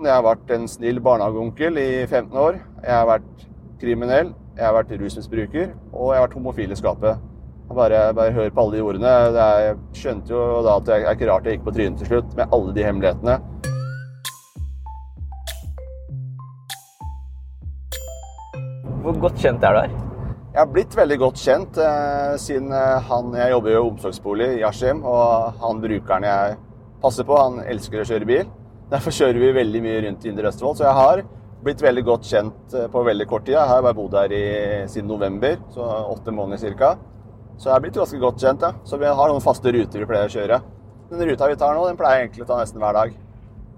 Jeg har vært en snill barnehageonkel i 15 år. Jeg har vært kriminell, jeg har vært rusmisbruker, og jeg har vært homofil i skapet. Bare, bare hør på alle de ordene. Er, jeg skjønte jo da at det er ikke rart jeg gikk på trynet til slutt, med alle de hemmelighetene. Hvor godt kjent er du her? Jeg har blitt veldig godt kjent eh, siden eh, han Jeg jobber jo i omsorgsbolig, Yashim, og han brukeren jeg passer på, han elsker å kjøre bil. Derfor kjører vi veldig mye rundt i Indre Østfold. Så jeg har blitt veldig godt kjent eh, på veldig kort tid. Jeg har bare bodd her i, siden november, så åtte måneder ca. Så jeg har blitt ganske godt kjent. Ja. Så vi har noen faste ruter vi pleier å kjøre. Den ruta vi tar nå, den pleier jeg egentlig å ta nesten hver dag.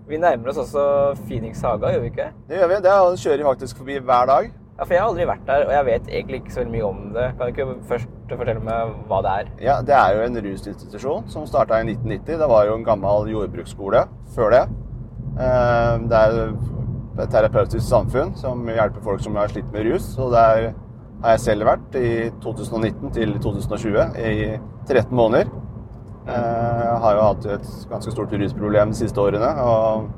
Vi nærmer oss også Phoenix Haga, gjør vi ikke? Det gjør vi. Det kjører vi faktisk forbi hver dag. Ja, for jeg har aldri vært der, og jeg vet egentlig ikke så mye om det. Kan du ikke først fortelle meg hva det er? Ja, Det er jo en rusinstitusjon som starta i 1990. Det var jo en gammel jordbruksskole før det. Eh, Det er et terapeutisk samfunn som hjelper folk som har slitt med rus. Og der har jeg selv vært i 2019 til 2020 i 13 måneder. Eh, Jeg har jo hatt et ganske stort rusproblem de siste årene. og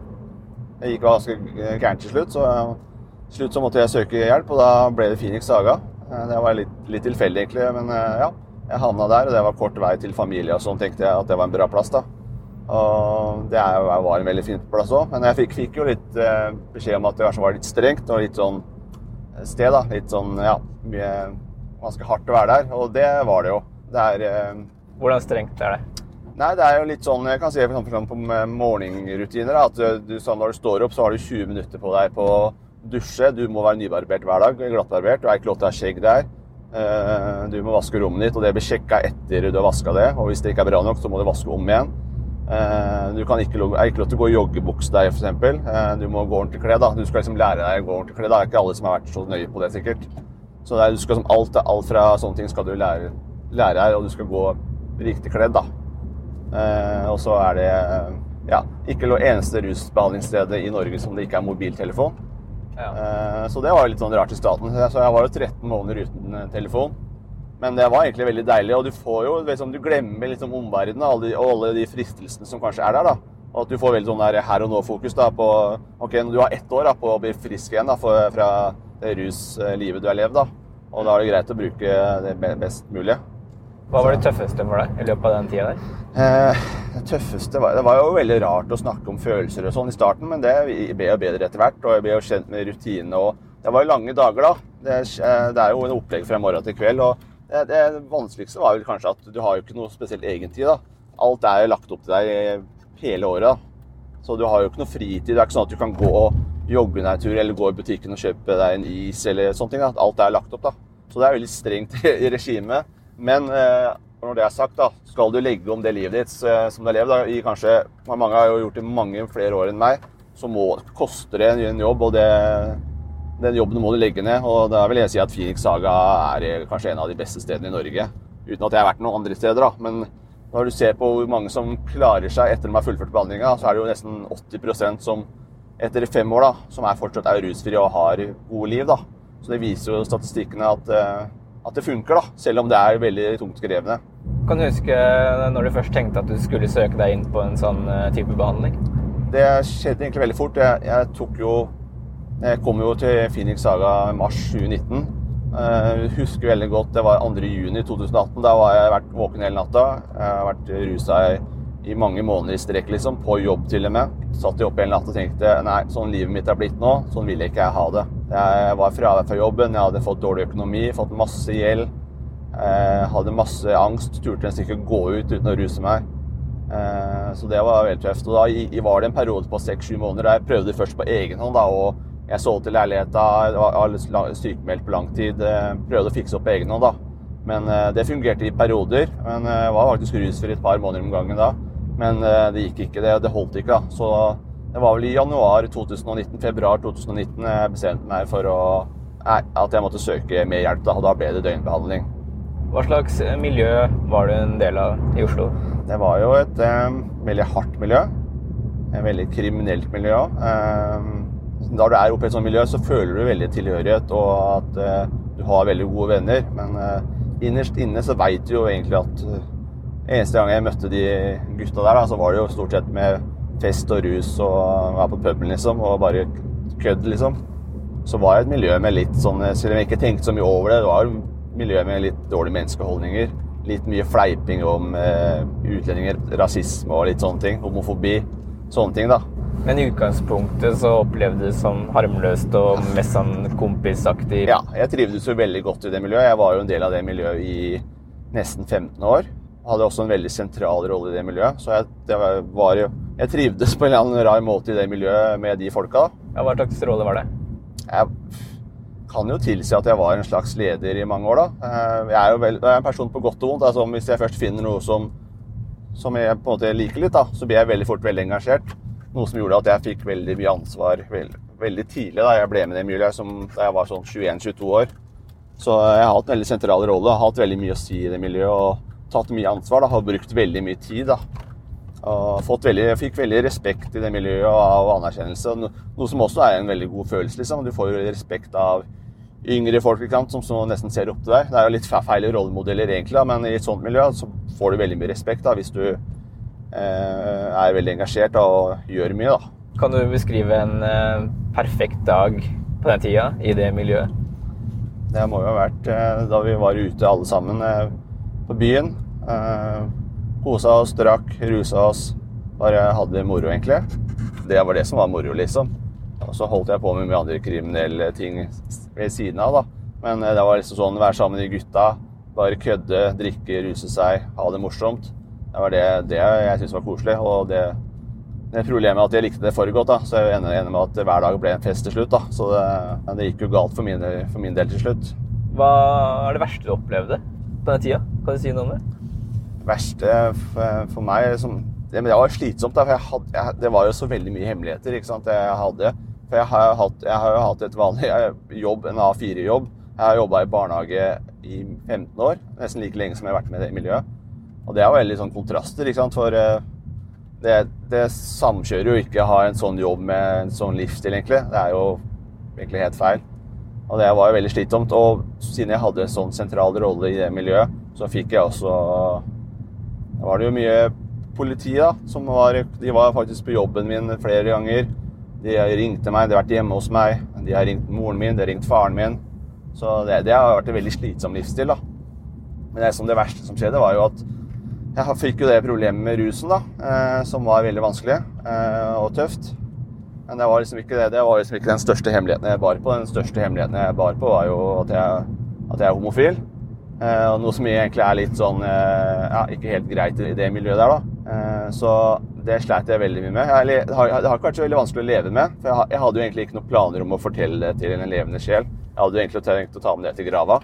Det gikk ganske gærent til slutt, så til slutt så måtte jeg søke hjelp, og da ble det Phoenix Saga. Eh, Det var litt, litt tilfeldig, egentlig, men ja. Jeg havna der, og det var kort vei til familie, og sånn tenkte jeg at det var en bra plass, da. Og det er var en veldig fin plass òg, men jeg fikk, fikk jo litt eh, beskjed om at det var litt strengt og litt sånn sted, da. Litt sånn, ja, mye ganske hardt å være der, og det var det jo. Det er eh, Hvordan strengt er det? Nei, det er jo litt sånn Jeg kan si for eksempel på morgenrutiner. At du, når du står opp, så har du 20 minutter på deg på å dusje. Du må være nybarbert hver dag. Glattbarbert. Du er ikke lov til å ha skjegg der. Eh, Du må vaske rommet ditt, og det blir sjekka etter du har vaska det. Og hvis det ikke er bra nok, så må du vaske om igjen. Eh, Du kan ikke, er ikke lov til å gå i joggebukse der, f.eks. Du må gå ordentlig kledd. Du skal liksom lære deg å gå ordentlig kledd. Det er ikke alle som har vært så nøye på det, sikkert. Så er, du skal alt, alt fra sånne ting skal du lære, lære her, og du skal gå riktig kledd, da. Eh, og så er det eh, ja, ikke det eneste rusbehandlingsstedet i Norge som det ikke er mobiltelefon. Ja. så det var litt sånn rart i staten. Så jeg var jo 13 måneder uten eh, telefon. Men det var egentlig veldig deilig, og du får jo, liksom, du glemmer liksom omverdenen og alle, de, fristelsene som kanskje er der. da. Og at du får veldig sånn der her og nå-fokus da, på ok, når du har ett år da, på å bli frisk igjen da, for, fra det ruslivet du har levd. da. Og da er det greit å bruke det best mulig. Hva var det tøffeste for deg i løpet av den tida der? Eh, det tøffeste var Det var jo veldig rart å snakke om følelser og sånn i starten, men det ble jo bedre etter hvert. Og jeg ble jo kjent med rutinene. og Det var jo lange dager, da. Det, er- det er jo en opplegg fra morgen til kveld. og det, vanskeligste var vel kanskje at du har jo ikke noe spesielt egentid. da. Alt er jo lagt opp til deg hele året. da. Så du har jo ikke noe fritid. Det er ikke sånn at du kan gå og jogge en tur eller gå i butikken og kjøpe deg en is eller sånne ting. da. Alt er lagt opp, da. Så det er veldig strengt i regimet. Men eh, når det er sagt, da, skal du legge om det livet ditt eh, som du har levd da, i kanskje Mange har jo gjort det mange flere år enn meg. Så må, koster det en jobb, og det, den jobben må du legge ned. Og da vil jeg si at Phoenix Saga er eh, kanskje en av de beste stedene i Norge. Uten at jeg har vært noen andre steder, da. Men Når du ser på hvor mange som klarer seg etter de har fullført behandlinga, så er det jo nesten 80% som etter fem år da, som er fortsatt er rusfrie og har gode liv. da. Så det viser jo statistikkene at, eh, at det funker, da, selv om det er veldig tungt krevende. Kan du huske når du først tenkte at du skulle søke deg inn på en sånn eh, type behandling? Det skjedde egentlig veldig fort. Jeg, jeg tok jo Jeg kom jo til Phoenix Saga i mars 2019. Jeg husker veldig godt, Det var 2. juni 2018. Da var jeg vært våken hele natta. Jeg har vært rusa i, i mange måneder i strekk, liksom. På jobb til og med. Satt jeg oppe hele natta og tenkte nei, sånn livet mitt er blitt nå, sånn vil ikke jeg ha det. Jeg var fravær fra jobben, jeg hadde fått dårlig økonomi, fått masse gjeld. Jeg hadde masse angst, turte nesten ikke å gå ut uten å ruse meg. Eh, Så det var veldig tøft. Og da var det en periode på seks-sju måneder der jeg prøvde først på egen hånd. da, og Jeg solgte leiligheta, var sykemeldt på lang tid. eh, Prøvde å fikse opp på egen hånd, da. Men eh, det fungerte i perioder. Men eh, jeg var faktisk rusfri et par måneder om gangen da. Men eh, det gikk ikke, det, det holdt ikke. da. Så det var vel i januar 2019, februar 2019 jeg bestemte meg for å, at jeg måtte søke mer hjelp. da, Og da ble det døgnbehandling. Hva slags eh, miljø var du en del av i Oslo? Det var jo et um, veldig hardt miljø. Et veldig kriminelt miljø. Eh, når du er oppe i et sånt miljø, så føler du veldig tilhørighet og at eh, du har veldig gode venner. Men eh, innerst inne så veit du jo egentlig at eh, eneste gang jeg møtte de gutta der, da, så var det jo stort sett med fest og rus og være på puben, liksom, og bare kødd, liksom. Så var det et miljø med litt sånn Selv om jeg ikke tenkte så mye over det, det var et miljø med litt dårlige menneskeholdninger. Litt mye fleiping om eh, utlendinger, rasisme og litt sånne ting. Homofobi. Sånne ting, da. Men i utgangspunktet så opplevde du det som harmløst og mest sånn kompisaktig. Ja, jeg trivdes jo veldig godt i det miljøet. Jeg var jo en del av det miljøet i nesten 15 år. Hadde også en veldig sentral rolle i det miljøet. Så jeg, det var, jo, jeg trivdes på en eller annen rar måte i det miljøet med de folka. Ja, Hva slags rolle var det? Jeg kan jo tilsi at jeg var en slags leder i mange år, da. Eh, Jeg er jo vel, jeg er en person på godt og vondt. Altså, hvis jeg først finner noe som, som jeg på en måte liker litt, da, så blir jeg veldig fort veldig engasjert. Noe som gjorde at jeg fikk veldig mye ansvar veld, veldig tidlig da jeg ble med i som da jeg var sånn 21-22 år. Så jeg har hatt en veldig sentral rolle, har hatt veldig mye å si i det miljøet og tatt mye ansvar. da, Har brukt veldig mye tid. da. Og veldig, jeg fikk veldig respekt i det miljøet og anerkjennelse. No, noe som også er en veldig god følelse. liksom. Du får jo respekt av yngre folk sant, som så nesten ser opp til deg. Det er jo litt fe- feil rollemodeller, egentlig, da, men i et sånt miljø så får du veldig mye respekt da, hvis du er veldig engasjert og gjør mye. da. Kan du beskrive en eh, perfekt dag på den tida i det miljøet? Det må jo ha vært eh, da vi var ute alle sammen eh, på byen. Eh, Kosa oss, drakk, rusa oss. Bare hadde det moro, egentlig. Det var det som var moro, liksom. Og så holdt jeg på med mye andre kriminelle ting ved siden av, da. Men eh, det var liksom sånn være sammen med de gutta, bare kødde, drikke, ruse seg, ha det morsomt. Det var det, det jeg syntes var koselig. Og det, det problemet er at jeg likte det for godt, da. Så jeg ender ender med at hver dag ble en fest til slutt, da. Så det, men det gikk jo galt for min, for min del til slutt. Hva er det verste du opplevde på den tida? Kan du si noe om det? verste for, for meg som, det, men det var slitsomt. Da, for jeg hadde, jeg, det var jo så veldig mye hemmeligheter ikke sant, jeg hadde. For jeg har, hatt, jeg har jo hatt et vanlig jobb, en A4-jobb. Jeg har jobba i barnehage i 15 år. Nesten like lenge som jeg har vært med i det miljøet. Og det er jo veldig sånn kontraster, ikke sant. For eh, det, det samkjører jo ikke å ha en sånn jobb med en sånn livsstil, egentlig. Det er jo egentlig helt feil. Og det var jo veldig slitsomt. Og siden jeg hadde en sånn sentral rolle i det miljøet, så fikk jeg også Da var det jo mye politi, da. Som var, de var faktisk på jobben min flere ganger. De ringte meg, de har vært hjemme hos meg. De har ringt moren min, de har ringt faren min. Så det, det har vært en veldig slitsom livsstil, da. Men det, som det verste som skjedde, var jo at jeg fikk jo det problemet med rusen, da. Eh, som var veldig vanskelig eh, og tøft. Men det var liksom ikke det. Det var liksom ikke den største hemmeligheten jeg bar på. Den største hemmeligheten jeg bar på, var jo at jeg, at jeg er homofil. Eh, og noe som egentlig er litt sånn ja, ikke helt greit i det miljøet der, da. Så det sleit jeg veldig mye med. Det har ikke vært så veldig vanskelig å leve med. For jeg, jeg hadde jo egentlig ikke noen planer om å fortelle det til en levende sjel. Jeg hadde jo egentlig tenkt å ta med det til grava.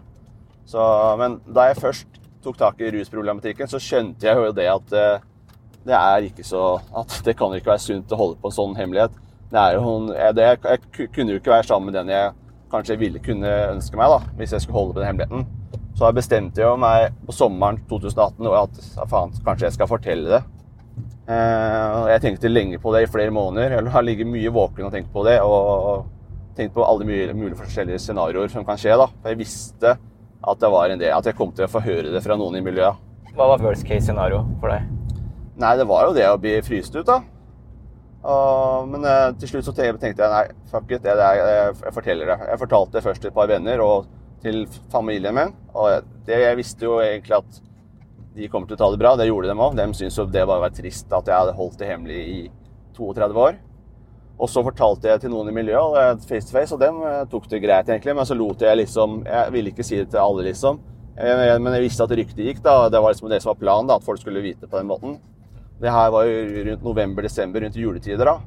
Så, men da jeg først tok tak i rusproblematikken, så skjønte jeg jo det at eh, det er ikke så at det kan ikke være sunt å holde på en sånn hemmelighet. Det er jo, det, jeg kunne jo ikke være sammen med den jeg kanskje ville kunne ønske meg, da, hvis jeg skulle holde på den hemmeligheten. Så jeg bestemte jo meg på sommeren 2018 og at faen, kanskje jeg skal fortelle det. Eh, jeg tenkte lenge på det i flere måneder. Jeg har ligget mye våken og tenkt på det. Og tenkt på alle mulige, mulige forskjellige scenarioer som kan skje. da. For jeg visste at, det var en del, at jeg kom til å få høre det fra noen i miljøet. Hva var worst case scenario for deg? Nei, det var jo det å bli fryst ut, da. Og, men eh, til slutt så tenkte jeg nei, fuck it, det er jeg, jeg, forteller det. Jeg fortalte det først til et par venner og til familien min. Og det, jeg visste jo egentlig at de kommer til å ta det bra. Det gjorde de òg. De syntes jo det bare var trist at jeg hadde holdt det hemmelig i 32 år. Og så fortalte jeg til noen i miljøet face to face, og dem eh, tok det greit, egentlig. Men så lot jeg liksom Jeg ville ikke si det til alle, liksom. Eh, men jeg visste at ryktet gikk. da, Det var liksom det som var planen, da, at folk skulle vite på den måten. Det her var jo rundt november-desember, rundt juletider. da.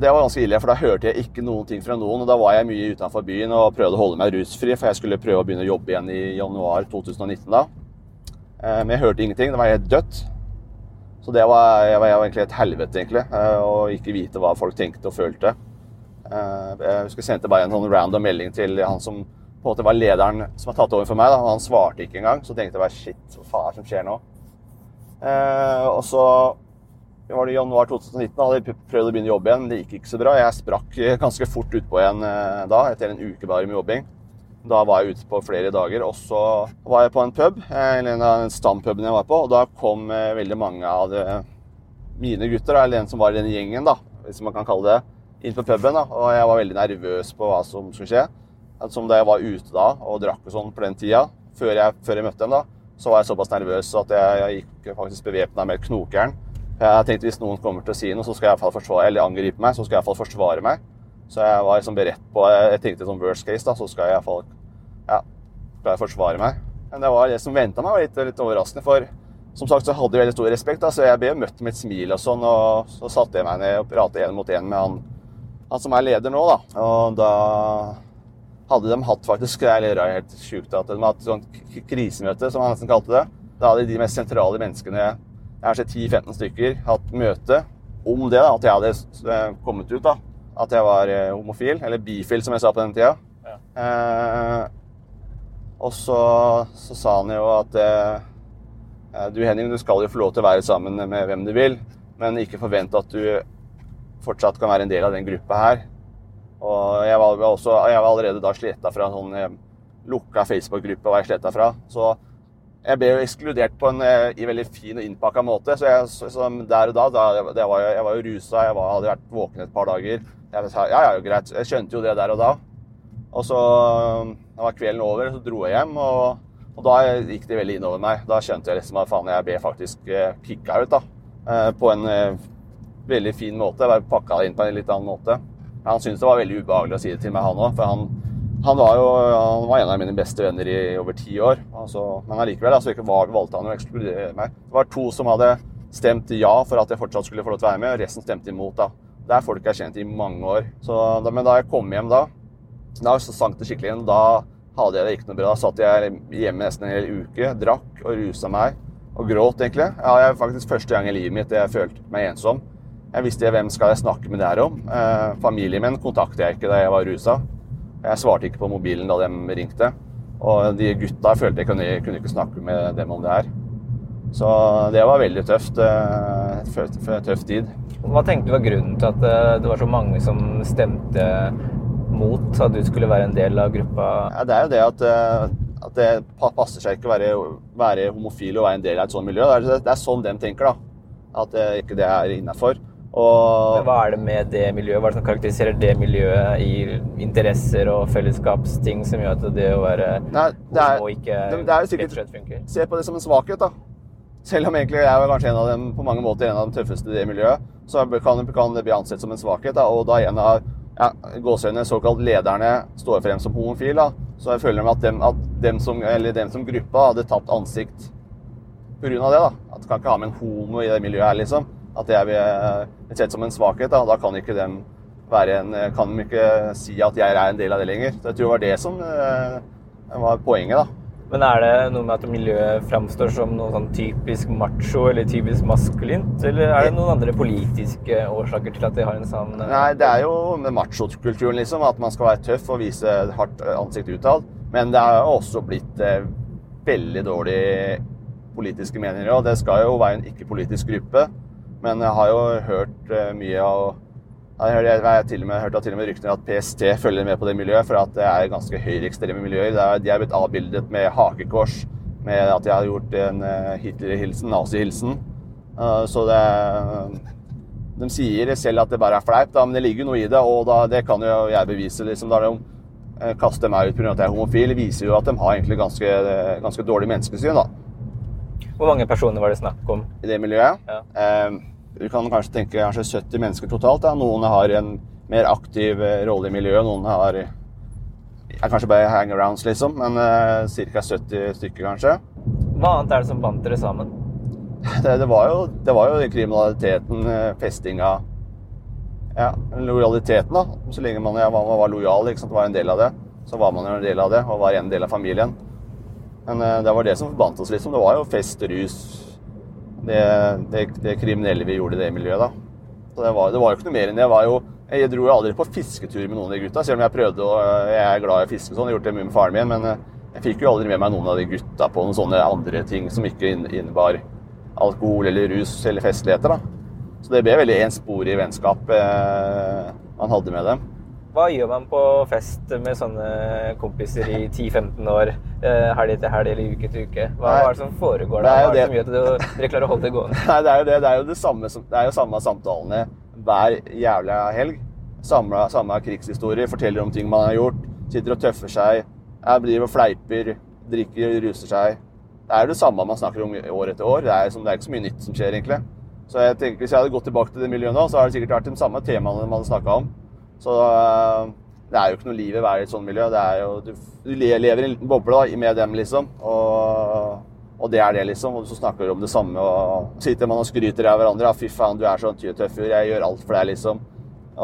Det var ganske ille, for da hørte jeg ikke noen ting fra noen. Og da var jeg mye utenfor byen og prøvde å holde meg rusfri, for jeg skulle prøve å begynne å jobbe igjen i januar 2019 da. Eh, men jeg hørte ingenting. Det var helt dødt. Så det var, jeg var, jeg var egentlig et helvete, egentlig. Eh, å ikke vite hva folk tenkte og følte. Eh, jeg husker jeg sendte bare en sånn random melding til han som på en måte var lederen som har tatt over for meg. da, og Han svarte ikke engang. Så tenkte jeg bare shit, hva faen er det som skjer nå? og så var det i januar 2019. Da hadde jeg prøvd å begynne å jobbe igjen, det gikk ikke så bra. Jeg sprakk ganske fort utpå igjen eh, da, etter en uke bare med jobbing. Da var jeg ute på flere dager. Og så var jeg på en pub, eh, eller en av stampuben jeg var på, og da kom eh, veldig mange av de, mine gutter, eller en som var i den gjengen, da, hvis man kan kalle det, inn på puben. da, Og jeg var veldig nervøs på hva som skulle skje. Som da jeg var ute da og drakk og sånn på den tida, før jeg, før jeg møtte dem, da, så var jeg såpass nervøs at jeg, jeg gikk faktisk bevæpna med knokjern jeg tenkte hvis noen kommer til å si noe, så skal jeg i hvert fall forsvare, eller angripe meg, så skal jeg i hvert fall forsvare meg. Så jeg var liksom beredt på Jeg tenkte som worst case, da, så skal jeg i hvert fall ja, skal jeg forsvare meg. Men det var det som venta meg, var litt, litt, overraskende. For som sagt så hadde jeg veldig stor respekt, da, så jeg ble møtt med et smil og sånn. Og så satte jeg meg ned og pratet én mot én med han, han, som er leder nå, da. Og da hadde de hatt faktisk Det er helt sjukt at de hadde hatt sånn krisemøte, som han nesten kalte det. Da hadde de mest sentrale menneskene sett 10-15 stykker hatt møte om det, da, at jeg hadde eh, kommet ut. da, At jeg var eh, homofil, eller bifil, som jeg sa på den tida. Ja. Eh, og så, så, sa han jo at eh, du Henning, du skal jo få lov til å være sammen med hvem du vil, men ikke forvente at du fortsatt kan være en del av den gruppa her. Og jeg var, også, jeg var allerede da sletta fra en sånn eh, lukka Facebook-gruppe. var jeg sletta fra. Så jeg ble jo ekskludert på en eh, i veldig fin og innpakka måte. Så, jeg, så der og da, da jeg, var, jeg var jo rusa, jeg var, hadde vært våken et par dager. Jeg sa ja, ja, greit. Jeg skjønte jo det der og da. Og så da var kvelden over, så dro jeg hjem. Og, og da gikk det veldig innover meg. Da skjønte jeg liksom at faen, jeg ble faktisk eh, kicka ut. da. Eh, på en veldig fin måte. Jeg pakka det inn på en litt annen måte. Han syntes det var veldig ubehagelig å si det til meg, han òg. For han han var jo han var en av mine beste venner i over ti år. Altså, men allikevel altså, valgte han å ekskludere meg. Det var to som hadde stemt ja for at jeg fortsatt skulle få lov til å være med, og resten stemte imot. da. Det er folk jeg har kjent i mange år. Så, men da jeg kom hjem da, da sank det skikkelig inn. Da hadde jeg det ikke noe bra. Da satt jeg hjemme nesten en hel uke, drakk og rusa meg. Og gråt, egentlig. Ja, jeg faktisk første gang i livet mitt jeg følte meg ensom. Jeg visste hvem skal jeg snakke med det her om. Eh, familien min kontaktet jeg ikke da jeg var rusa. Jeg svarte ikke på mobilen da de ringte. Og de gutta følte jeg kunne, kunne ikke snakke med dem om det her. Så det var veldig tøft. Eh, tøff tid. Hva tenkte du var grunnen til at eh, det var så mange som stemte mot at du skulle være en del av gruppa? Ja, det er jo det at, eh, at det passer seg ikke å være, være, homofil og være en del av et sånt miljø. Det er, det er sånn de tenker, da. At ikke det er innafor. Og Hva er det med det miljøet? Hva er det som karakteriserer det miljøet i interesser og fellesskapsting som gjør at det å være Nei, det er, homo ikke det, det er sikkert, og slett funker? Se på det som en svakhet, da. Selv om egentlig jeg er kanskje en av dem, på mange måter en av de tøffeste i det miljøet, så kan, kan det bli ansett som en svakhet. Da. Og da en av ja, gåsehøyne, såkalt lederne står frem som homofil, da. så jeg føler at dem, at dem, som, dem som gruppa hadde tapt ansikt pga. det. da. At du kan ikke ha med en homo i det miljøet her, liksom. At det er eh, sett som en svakhet. Da, da kan ikke dem være en, kan de ikke si at jeg er en del av det lenger. Så jeg tror det var det som eh, var poenget. da. Men er det noe med at miljøet framstår som noe sånn typisk macho eller typisk maskulint? Eller er det noen andre politiske årsaker til at de har en sånn Nei, det er jo med machokulturen, liksom. At man skal være tøff og vise hardt ansikt utad. Men det har også blitt eh, veldig dårlige politiske meninger. Og det skal jo være en ikke-politisk gruppe. Men jeg har jo hørt eh, mye av jeg har, til og med, hørt til og med rykter at PST følger med på det miljøet, for at det er ganske høyreekstreme miljøer. Er, de er blitt avbildet med hakekors, med at de har gjort en eh, Hitler-hilsen, nazi-hilsen. Eh, så det De sier selv at det bare er da, men det ligger jo noe i det, og da, det kan jo jeg bevise. liksom, da de eh, kaster meg ut pga. at jeg er homofil, viser jo at de har egentlig ganske, ganske dårlig menneskesyn. da. Hvor mange personer var det snakk om? I det miljøet? Ja. Eh, du kan kanskje tenke kanskje 70 mennesker totalt. Da. Noen har en mer aktiv eh, rolle i miljøet, noen har er kanskje bare hangarounds, liksom. Men uh, ca. 70 stykker, kanskje. Hva annet er det som bandt dere sammen? Det, det, var jo, det var jo kriminaliteten, eh, festinga Ja, lojaliteten, da. Så lenge man, ja, man var lojal, ikke sant, var en del av det, så var man jo en del av det, og var en del av familien. Men uh, det var det som forbandt oss, liksom. Det var jo fest, rus Det, det, det kriminelle vi gjorde i det miljøet, da. Så det var, det var jo ikke noe mer enn det. Jeg, var jo, jeg dro jo aldri på fisketur med noen av de gutta, selv om jeg prøvde og Jeg er glad i å fiske sånn, jeg har gjort det mye med faren min, men eh, jeg fikk jo aldri med meg noen av de gutta på noen sånne andre ting som ikke innebar alkohol eller rus eller festligheter, da. Så det ble veldig ensporig vennskap eh, man hadde med dem. Hva gjør man på fest med sånne kompiser i 10-15 år? Eh, helg etter helg eller uke etter uke? Hva, Nei. er det som foregår Det da? er Hva er det som gjør at dere klarer å holde det gående? Nei, det er jo det. Det er jo det samme, som, det jo samme samtalene hver jævla helg. Samme, samme krigshistorie, forteller om ting man har gjort. Sitter og tøffer seg. Jeg blir og fleiper, drikker, ruser seg. Det er jo det samme man snakker om år etter år. Det er, som, det er ikke så mye nytt som skjer, egentlig. Så jeg tenker, Hvis jeg hadde gått tilbake til det miljøet nå, så hadde det sikkert vært de samme temaene man hadde snakka om. Så øh, det er jo ikke noe liv i å være i et sånt miljø. Jo, du, du lever i en liten boble med dem, liksom. Og, og det er det, liksom. Og så snakker du om det samme, og sitter man og skryter av hverandre. Ja, fy faen, du er sånn tøffur. Jeg gjør alt for deg, liksom.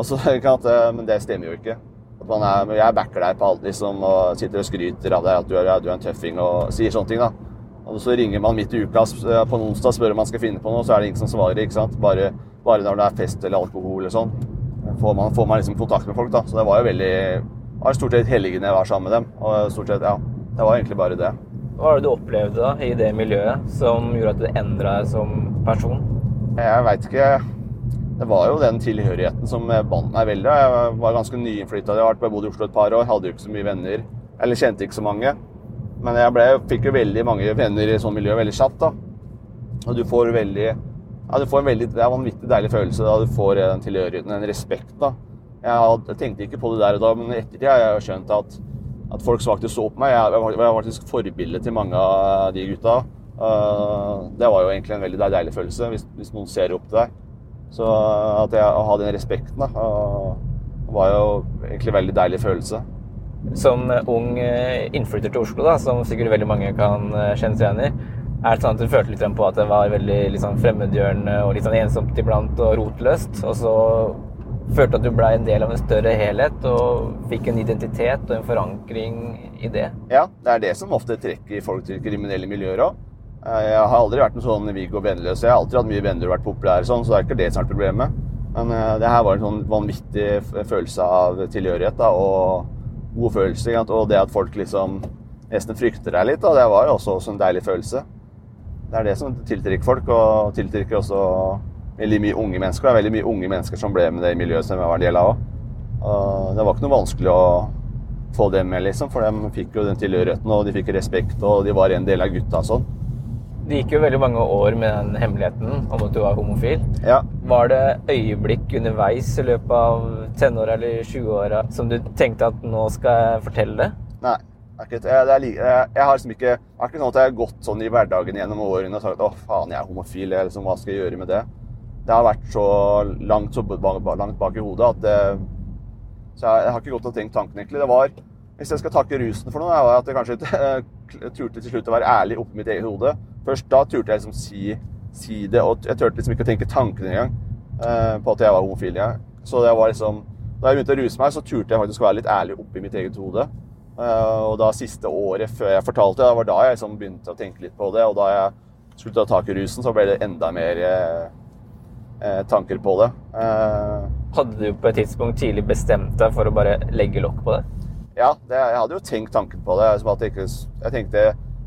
Så øh, Men det stemmer jo ikke. At er, jeg backer deg på alt, liksom, og sitter og skryter av deg at du er, du er en tøffing, og sier sånne ting, da. Og så ringer man midt i uka på en onsdag og spør om man skal finne på noe, så er det ingen som svarer. ikke sant? Bare, bare når det er fest eller alkohol eller sånn, får man, får man liksom kontakt med folk. da. Så det var jo veldig det var stort sett helgene jeg var sammen med dem. Og stort sett, ja, det var egentlig bare det. Hva var det du opplevde da i det miljøet som gjorde at du endra deg som person? Jeg veit ikke Det var jo den tilhørigheten som bandt meg veldig. Jeg var ganske nyinnflytta. Jeg vært- bodd i Oslo et par år, hadde jo ikke så mye venner. Eller kjente ikke så mange. Men jeg ble, fikk jo veldig mange venner i sånt miljø veldig kjapt. da. Og du får veldig ja, du får en veldig, Det er en vanvittig deilig følelse da du får den tilhørigheten, den respekten. da. Jeg, tenkte ikke på det der og da, men i ettertid har jeg skjønt at, at folk faktisk så på meg. Jeg, var, faktisk forbilde til mange av de gutta. Uh, det var jo egentlig en veldig deilig følelse, hvis, hvis noen ser opp til deg. Så at jeg, å ha den respekten da, uh, var jo egentlig en veldig deilig følelse. Som ung eh, innflytter til Oslo, da, som sikkert veldig mange kan eh, kjenne seg igjen i, er det sånn at du følte litt på at det var veldig sånn fremmedgjørende og litt sånn ensomt iblant og rotløst, og så følte at du ble en del av en større helhet og fikk en identitet og en forankring i det? Ja, det er det som ofte trekker folk til kriminelle miljøer òg. Jeg har aldri vært en sånn Viggo vennløs. Jeg har alltid hatt mye venner og vært populær, sånn, så det er ikke det som er problemet. Men eh, det her var en sånn vanvittig følelse av tilhørighet da, og god følelse. Og det at folk liksom nesten frykter deg litt, da, det var jo også en deilig følelse. Det er det som tiltrekker folk, og tiltrekker også veldig mye unge mennesker. Det er veldig mye unge mennesker som ble med det miljøet som jeg var en del av òg. Det var ikke noe vanskelig å få dem med, liksom, for de fikk jo den tilhørigheten, og de fikk respekt, og de var en del av gutta og sånn. Det gikk jo veldig mange år med den hemmeligheten om at du var homofil. Ja. Var det øyeblikk underveis i løpet av tenåra eller 20-åra som du tenkte at nå skal jeg fortelle det? Nei. Er, jeg, jeg har liksom ikke Det er ikke sånn at jeg har gått sånn i hverdagen gjennom årene og sagt å faen, jeg er homofil. Jeg, liksom, hva skal jeg gjøre med det? Det har vært så langt, så langt bak i hodet at det, Så jeg, jeg har ikke gått og tenkt tanken, egentlig. Det var Hvis jeg skal takke rusen for noe, det var at jeg kanskje turte til slutt å være ærlig oppi mitt eget hode. Først da turte jeg liksom si, si det, og jeg turte liksom ikke å tenke tankene engang eh, på at jeg var homofil. Ja. Så det var liksom Da jeg begynte å ruse meg, så turte jeg faktisk å være litt ærlig oppi mitt eget hode. Eh, og da siste året før jeg fortalte, det var da jeg liksom begynte å tenke litt på det. Og da jeg slutta ta tak i rusen, så ble det enda mer eh, eh, tanker på det. Eh, Hadde du på et tidspunkt tidlig bestemt deg for å bare legge lokk på det? Ja, det, jeg hadde jo tenkt tanken på det. Jeg, ikke, jeg tenkte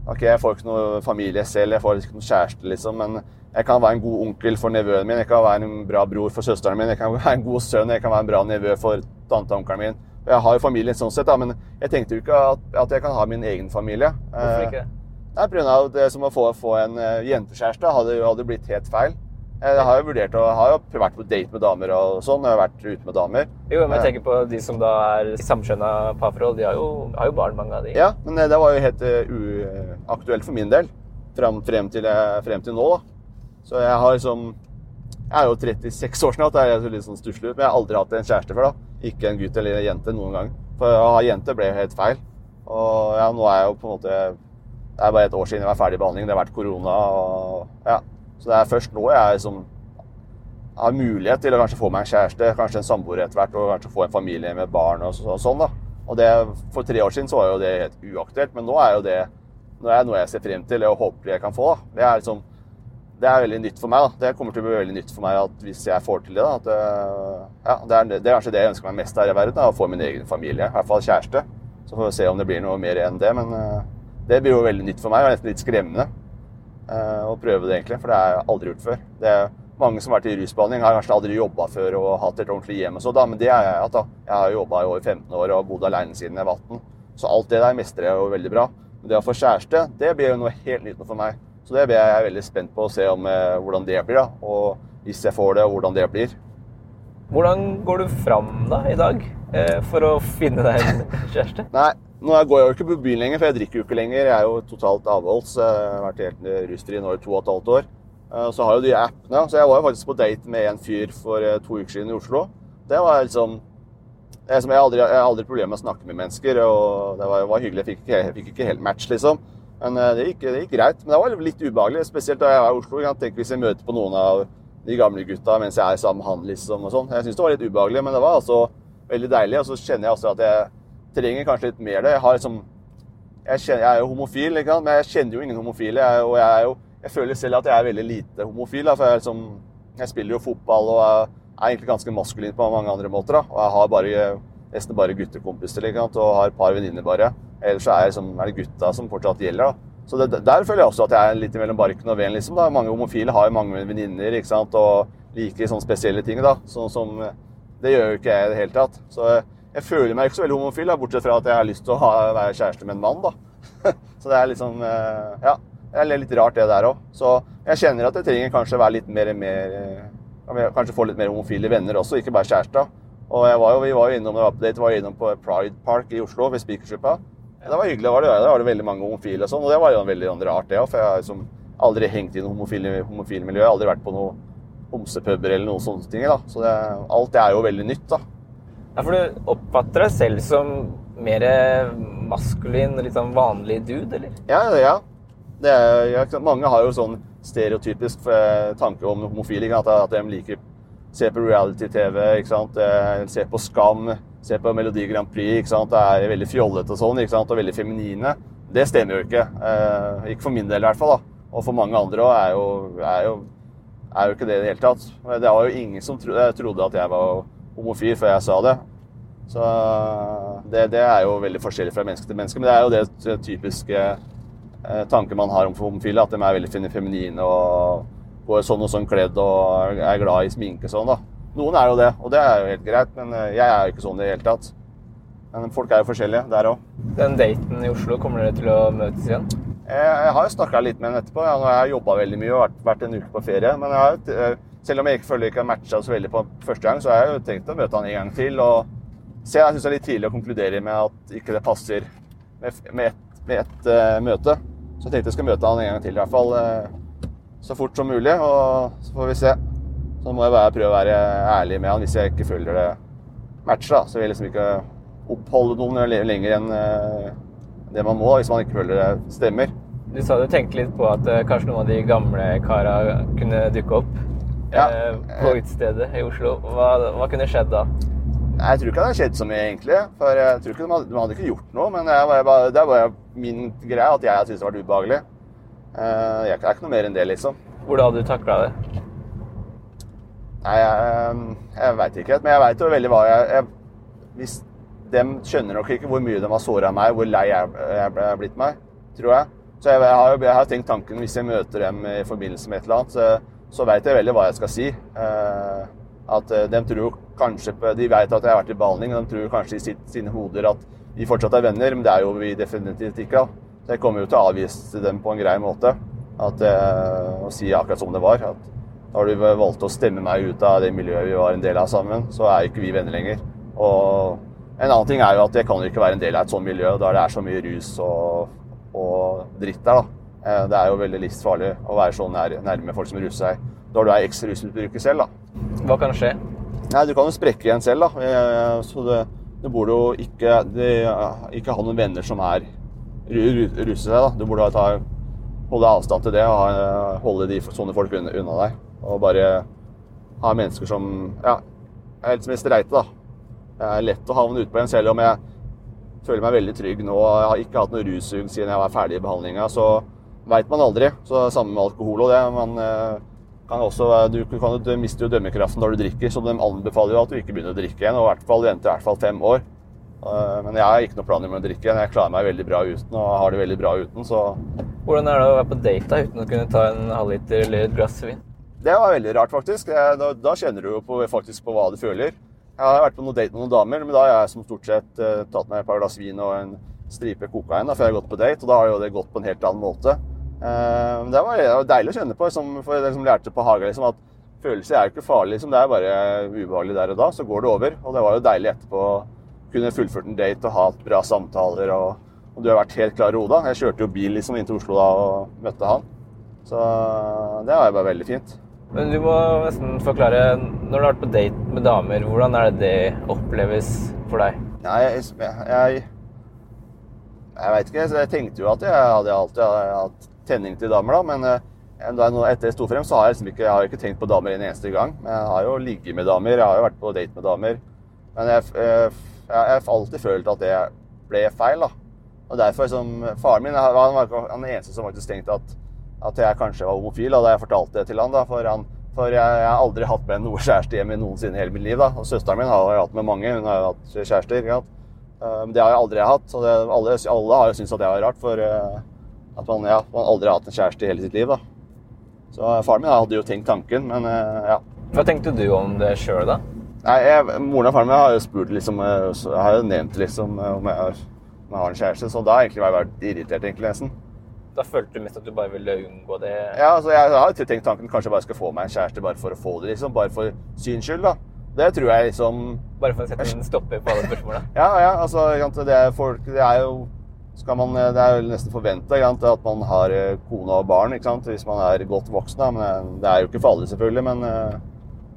ok, jeg får ikke noe familie selv, jeg får ikke noen kjæreste, liksom. Men jeg kan være en god onkel for nevøen min, jeg kan være en bra bror for søsteren min, jeg kan være en god sønn, jeg kan være en bra nevø for tanteonkelen min. Jeg har jo familien sånn sett, da, men jeg tenkte jo ikke at, at jeg kan ha min egen familie. Hvorfor ikke? Nei, på av det som å få, få en uh, jentekjæreste hadde hadde blitt helt feil. Jeg har jo vurdert å har jo vært på date med damer og sånn. Jeg har vært ute med damer. Jo, men jeg tenker på de som da er i samskjønna parforhold. De har jo, har jo barn, mange av de. Ja, men det var jo helt uaktuelt for min del frem, frem, til, frem til nå, da. Så jeg har liksom Jeg er jo 36 år snart, det er litt sånn stusslig ut, men jeg har aldri hatt en kjæreste før, da. Ikke en gutt eller en jente noen gang. For å ha jente ble helt feil. Og ja, nå er jeg jo på en måte Det er bare et år siden jeg var ferdig i behandling. Det har vært korona og ja. Så det er først nå jeg liksom har mulighet til å kanskje få meg en kjæreste, kanskje en samboer etter hvert, og kanskje få en familie med barn og, så, og sånn. da. Og det, For tre år siden så var jo det helt uaktuelt, men nå er jo det nå er noe jeg ser frem til og håper jeg kan få. da. Det er liksom, det er veldig nytt for meg. da. Det kommer til å bli veldig nytt for meg at hvis jeg får til det. da, at øh, ja, det, er, det er kanskje det jeg ønsker meg mest her i verden. da, Å få min egen familie. I hvert fall kjæreste. Så får vi se om det blir noe mer enn det. Men uh, det blir jo veldig nytt for meg og nesten litt skremmende uh, å prøve det, egentlig. For det har jeg aldri gjort før. Det er mange som har vært i rusbehandling, har kanskje aldri jobba før og hatt et ordentlig hjem. og så da, Men det har jeg hatt. Jeg har jobba i over 15 år og bodd aleine siden jeg var 18. Så alt det der mestrer jeg jo veldig bra. Men det å få kjæreste, det blir jo noe helt nytt for meg. Så det er jeg veldig spent på å se om, eh, hvordan det blir. da. Og hvis jeg får det, hvordan det blir. Hvordan går du fram da i dag eh, for å finne deg en kjæreste? Nei, nå går jeg jo ikke på byen lenger, for jeg drikker jo ikke lenger. Jeg er jo totalt avholds. Jeg har vært helt rusfri nå i to og et halvt år. Eh, Så har jo de appene. Så jeg var jo faktisk på date med en fyr for eh, to uker siden i Oslo. Det var liksom er jeg har aldri, jeg har aldri problemer med å snakke med mennesker, og det var, var hyggelig. Jeg fikk, jeg fikk ikke helt match, liksom. Men eh, det gikk, det gikk greit. Men det var litt ubehagelig, spesielt da jeg var i Oslo. Jeg kan Hvis jeg møter på noen av de gamle gutta mens jeg er sammen med han, liksom, og sånn. Jeg syns det var litt ubehagelig, men det var altså veldig deilig. Og så kjenner jeg også at jeg trenger kanskje litt mer det. Jeg liksom Jeg, kjenner, jeg er jo homofil, men jeg kjenner jo ingen homofile. Jeg, og jeg jo Jeg føler selv at jeg er veldig lite homofil. Da, for jeg, liksom, jeg spiller jo fotball og er, egentlig ganske maskulin på mange andre måter. Da. Og jeg har bare nesten bare guttekompiser og har et par venninner bare. Ellers er, jeg, liksom, er det gutta som fortsatt gjelder. da. Så det, Der føler jeg også at jeg er litt mellom barken og veden. Liksom, mange homofile har jo mange venninner og liker sånne spesielle ting. da. Sånn som, det gjør jo ikke jeg i det hele tatt. Så jeg, jeg føler meg ikke så veldig homofil, da, bortsett fra at jeg har lyst til å ha, være kjæreste med en mann. da. så det er liksom Ja. Det er litt rart, det der òg. Så jeg kjenner at jeg trenger kanskje være litt mer, mer Kanskje få litt mer homofile venner også, ikke bare kjærester. Og var jo, vi var jo innom, var på var innom på Pride Park i Oslo, ved Spikersuppa. Det var hyggelig. var det, Der var det veldig mange homofile og sånn, og det var jo veldig sånn rart, det òg. For jeg har liksom aldri hengt i noe homofile, miljø. Jeg har aldri vært på noen homsepuber eller noen sånne ting. da. Så det, alt det er jo veldig nytt, da. Ja, For du oppfatter deg selv som mer maskulin, litt sånn vanlig dude, eller? Ja, ja. Det er, ja, mange har jo sånn stereotypisk eh, tanke om homofile. At, at de liker å Se på reality-TV, ikke sant? Eh, se på Skam, se på Melodi Grand Prix. ikke sant? Det er veldig fjollete og sånn, ikke sant? og veldig feminine. Det stemmer jo ikke. Eh, ikke for min del, i hvert fall. da. Og for mange andre òg er, er, er, jo ikke det i det hele tatt. Det var jo ingen som tro, trodde at jeg var homofil før jeg sa det. Så det, det, er jo veldig forskjellig fra menneske til menneske. Men det er jo det typiske eh, tanken man har om homofile, at de er veldig feminine og går sånn og sånn kledd og er glad i sminke sånn, da. Noen er jo det, og det er jo helt greit, men jeg er jo ikke sånn i det hele tatt. Men folk er jo forskjellige der òg. Den daten i Oslo, kommer dere til å møtes igjen? Jeg, jeg har jo snakka litt med henne etterpå. Jeg har jobba veldig mye og vært, en uke på ferie. Men har, selv om jeg ikke føler jeg ikke har matcha så veldig på første gang, så har jeg jo tenkt å møte han en gang til. og se, Jeg syns det er litt tidlig å konkludere med at ikke det passer med, med ett et, møte. Så jeg tenkte jeg skal møte han en gang til, i hvert fall. Så fort som mulig, og så får vi se. Så må jeg bare prøve å være ærlig med han hvis jeg ikke føler det matcher. da. Så vil jeg liksom ikke oppholde noen lenger enn det man må hvis man ikke føler det stemmer. Du sa du tenkte litt på at kanskje noen av de gamle kara kunne dukke opp ja. på utestedet i Oslo. Hva, hva, kunne skjedd da? Jeg tror ikke det hadde skjedd så mye, egentlig. For jeg tror ikke de hadde, de hadde ikke gjort noe. Men er bare, det er bare min greie at jeg syntes det var ubehagelig. Jeg er ikke noe mer enn det, liksom. Hvordan hadde du takla det? Nei, jeg, jeg veit ikke. Men jeg veit jo veldig hva jeg, jeg Hvis De skjønner nok ikke hvor mye de har såra meg, hvor lei jeg jeg er blitt meg, tror jeg. Så jeg, har, jeg har tenkt tanken hvis jeg møter dem i forbindelse med et eller annet, så, så veit jeg veldig hva jeg skal si. Eh, at eh, de tror kanskje De vet at jeg har vært i behandling, og de tror kanskje i sitt, sine hoder at vi fortsatt er venner, men det er jo vi definitivt ikke. da. Så jeg kommer jo til å avvise dem på en grei måte. At, eh, og si akkurat som det var. At da har du valgte å stemme meg ut av det miljøet vi var en del av sammen, så er ikke vi venner lenger. Og en annen ting er jo at jeg kan jo ikke være en del av et sånt miljø der det er så mye rus og, og dritt der, da. Eh, Det er jo veldig livsfarlig å være så nær, nærme folk som ruser seg når du er eks-rusmisbruker selv, da. Hva kan skje? Nei, du kan jo sprekke igjen selv, da. Eh, Så det, du burde jo ikke, det, ikke ha noen venner som er ru- ru- ruser seg, da. Du burde ta, holde avstand til det og holde de, sånne folk unna, unna deg. Og bare ha mennesker som ja, er helt som en streite, da. Det er lett å havne utpå en, selv om jeg føler meg veldig trygg nå. Jeg har ikke hatt noe russug siden jeg var ferdig i behandlinga, så veit man aldri. Så Samme med alkohol og det. Man eh, kan også, du, kan, du mister jo dømmekraften når du drikker, så de anbefaler jo at du ikke begynner å drikke igjen. Og i hvert fall venter i hvert fall fem år. Eh, Men jeg har ikke noe planer om å drikke igjen. Jeg klarer meg veldig bra uten og har det veldig bra uten. Så Hvordan er det å være på date da, uten å kunne ta en halvliter eller et glass vin? Det var veldig rart, faktisk. Da, da kjenner du jo på, faktisk på hva du føler. Jeg har vært på noen date med noen damer, men da har jeg som stort sett uh, tatt meg et par glass vin og en stripe kokain da, før jeg har gått på date, og da har jo det gått på en helt annen måte. Uh, det var, det deilig å kjenne på, som, for jeg som lærte på Haga liksom, at følelser er jo ikke farlig. Liksom, det er bare ubehagelig der og da, så går det over. Og det var jo deilig etterpå å kunne fullført en date og hatt bra samtaler. Og, og du har vært helt klar i hodet. Jeg kjørte jo bil liksom inn til Oslo da og møtte han. Så det var jo bare veldig fint. Men du må nesten forklare, når du har vært på date med damer, hvordan er det det oppleves for deg? Nei, jeg, jeg, jeg veit ikke. Jeg tenkte jo at jeg hadde alltid hatt tenning til damer, da. Men eh, etter jeg sto frem, så har jeg liksom ikke, jeg har ikke tenkt på damer en eneste gang. Men jeg har jo ligget med damer, jeg har jo vært på date med damer. Men jeg, jeg, jeg har alltid følt at det ble feil, da. Og derfor som Faren min han var den eneste som faktisk tenkte at, at jeg kanskje var homofil, da jeg fortalte det til han. da, For, han, for jeg, jeg har aldri hatt med noe kjæreste hjemme noensinne i hele mitt liv. da, Og søsteren min har jeg hatt med mange. Hun har jo hatt kjærester. ikke sant? Eh, Men det har jeg aldri hatt. og det, alle, alle har jo syntes at det var rart. For eh, at man, ja, man aldri har hatt en kjæreste i hele sitt liv. da. Så eh, faren min hadde jo tenkt tanken, men ja. Hva tenkte du om det sjøl, da? Nei, jeg, Moren og faren min har jo spurt liksom, jeg har jo nevnt liksom om jeg har, om jeg har en kjæreste, så da har jeg egentlig vært irritert, egentlig, nesten. Da følte du mest at du bare ville unngå det? Ja, altså, jeg har jo tenkt tanken kanskje jeg bare skal få meg en kjæreste bare for å få det, liksom. Bare for syns skyld, da. Det tror jeg liksom Bare for å sette en stopper på alle spørsmåla? Ja, ja, altså det er, folk, det er jo skal man, Det er jo nesten forventa at man har eh, kone og barn ikke sant? hvis man er godt voksen. Da. Men eh, det er jo ikke for alle, selvfølgelig. Men eh,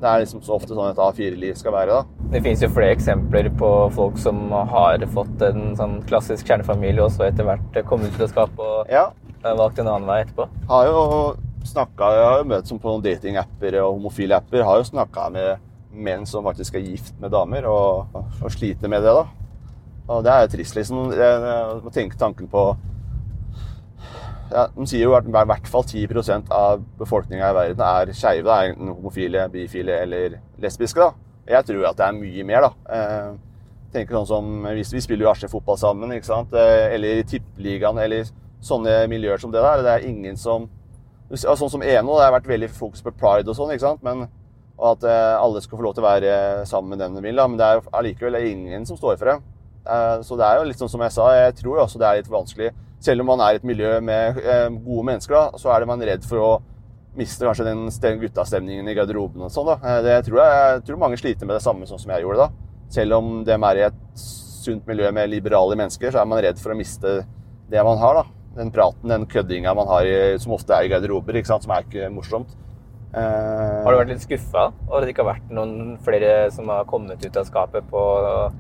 det er liksom så ofte sånn et A4-liv skal være. da. Det finnes jo flere eksempler på folk som har fått en sånn klassisk kjernefamilie, og så etter hvert kommet ut av skapet og Ja, eh, valgt en annen vei etterpå. har jo snakka Jeg har jo møtt som på noen datingapper og homofile apper. Har jo snakka med menn som faktisk er gift med damer, og, og sliter med det, da. Og det er jo trist, liksom. Jeg, jeg tenke tanken på ja, De sier jo at i hvert fall 10 av befolkninga i verden er skeive. Enten homofile, bifile eller lesbiske. da. Jeg tror at det er mye mer, da. Eh, tenker sånn som, Vi, spiller jo Asje-fotball sammen, ikke sant? Eh, eller i Tippeligaen, eller sånne miljøer som det der. Det er ingen som Sånn som Eno, det har vært veldig fokus på pride og sånn, ikke sant? Men, og at eh, alle skal få lov til å være sammen med den de vil. Da. Men det er allikevel ingen som står for det. så det er jo litt sånn som jeg sa, jeg tror også det er litt vanskelig. Selv om man er i et miljø med eh, gode mennesker, da, så er det man redd for å miste kanskje den stem- guttastemningen i garderoben og sånn. da. Eh, Det tror jeg, jeg tror mange sliter med det samme sånn som jeg gjorde da. Selv om de er i et sunt miljø med liberale mennesker, så er man redd for å miste det man har. da. Den praten, den køddinga man har i, som ofte er i garderober, ikke sant? som er ikke morsomt. Uh, Har du vært litt skuffa over at det ikke har vært noen flere som har kommet ut av skapet på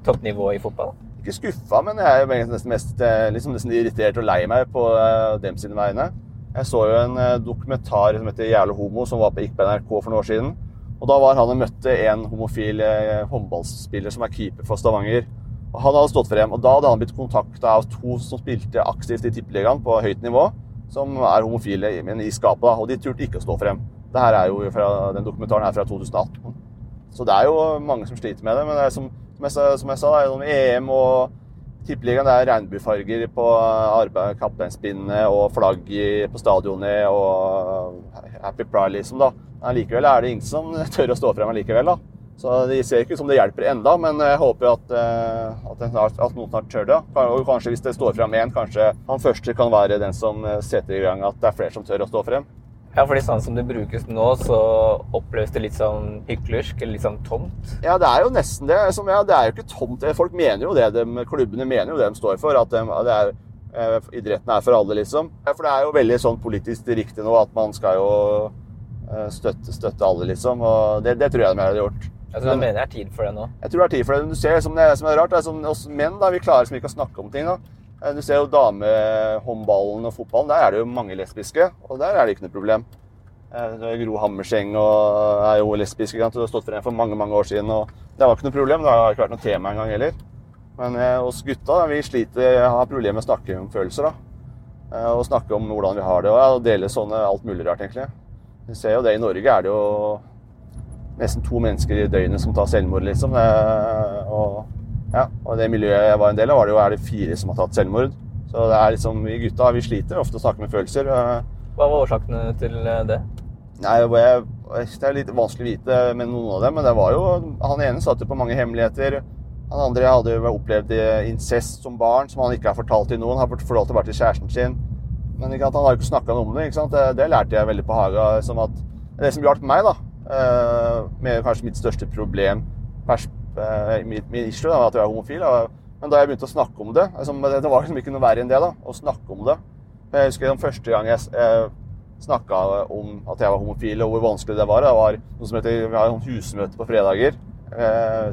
toppnivå i fotball? ikke skuffa, men jeg er nesten mest eh, liksom nesten irritert og lei meg på uh, dem sine vegne. Jeg så jo en uh, dokumentar som heter 'Jævla homo', som var på gikk på NRK for noen år siden. Og Da var han og møtte en homofil håndballspiller som er keeper for Stavanger. Han hadde stått frem, og da hadde han blitt kontakta av to som spilte aktivt i Tippeligaen på høyt nivå, som er homofile, men i skapet. Og de turte ikke å stå frem. Fra, Den dokumentaren er fra 2018. Så det er jo mange som sliter med det. Men det som, Som jeg, som jeg sa, det er noen EM og Tippeligaen det er regnbuefarger på kapteinspinnet og flagg på stadionet og Happy Pride, liksom, da. Men likevel er det ingen som tør å stå frem allikevel, da. Så det ser ikke ut som det hjelper enda, men jeg håper at, eh, at, snart, at noen snart tør det. Og kanskje hvis det står frem én, kanskje han første kan være den som eh, setter i gang at det er flere som tør å stå frem. Ja, fordi sånn som det brukes nå, så oppleves det litt sånn hyklersk eller litt sånn tomt. Ja, det er jo nesten det. Som, ja, det er jo ikke tomt. Folk mener jo det. De, klubbene mener jo det de står for. At de, det er, eh, idretten er for alle, liksom. For det er jo veldig sånn politisk riktig nå at man skal jo eh, støtte, støtte alle, liksom. Og det, det tror jeg de hadde gjort. Jeg mener det er tid for det nå. Jeg tror det er tid for det. Du ser som det som er rart, det er som oss menn, da, vi klarer som ikke å snakke om ting. da. Eh, Du ser jo damehåndballen og fotballen, der er det jo mange lesbiske, og der er det ikke noe problem. Eh, så Gro Hammerseng og er jo lesbisk, ikke sant? Hun har stått frem for mange mange år siden, og det var ikke noe problem. Det har ikke vært noe tema engang heller. Men eh, oss gutta, vi sliter, har problemer med å snakke om følelser, da. Eh, og snakke om hvordan vi har det, og, ja, og dele sånne alt mulig rart, egentlig. Vi ser jo det i Norge, er det jo nesten to mennesker i døgnet som tar selvmord, liksom. Eh, og, ja, og det miljøet jeg var en del av, var det jo er det fire som har tatt selvmord. Så det er liksom, vi gutta vi sliter ofte å snakke med følelser. Eh, Hva var årsakene til eh, det? Nei, jeg, Det er litt vanskelig å vite med noen av dem, men det var jo Han ene satt jo på mange hemmeligheter. Han andre hadde jo opplevd incest som barn, som han ikke har fortalt til noen. Han har fortalt det bare til kjæresten sin. Men han har jo ikke snakka noe om det. ikke? Det, det lærte jeg veldig på Haga. Som at, det som hjalp meg, da, med kanskje mitt største problem eh, Mitt, min issue, da, at jeg er homofil. da. Men da jeg begynte å snakke om det altså, Det var liksom ikke noe verre enn det. da, Å snakke om det. Jeg husker den første gang jeg eh, snakka om at jeg var homofil, og hvor vanskelig det var. Det var noe som heter, Vi har husmøte på fredager. Eh,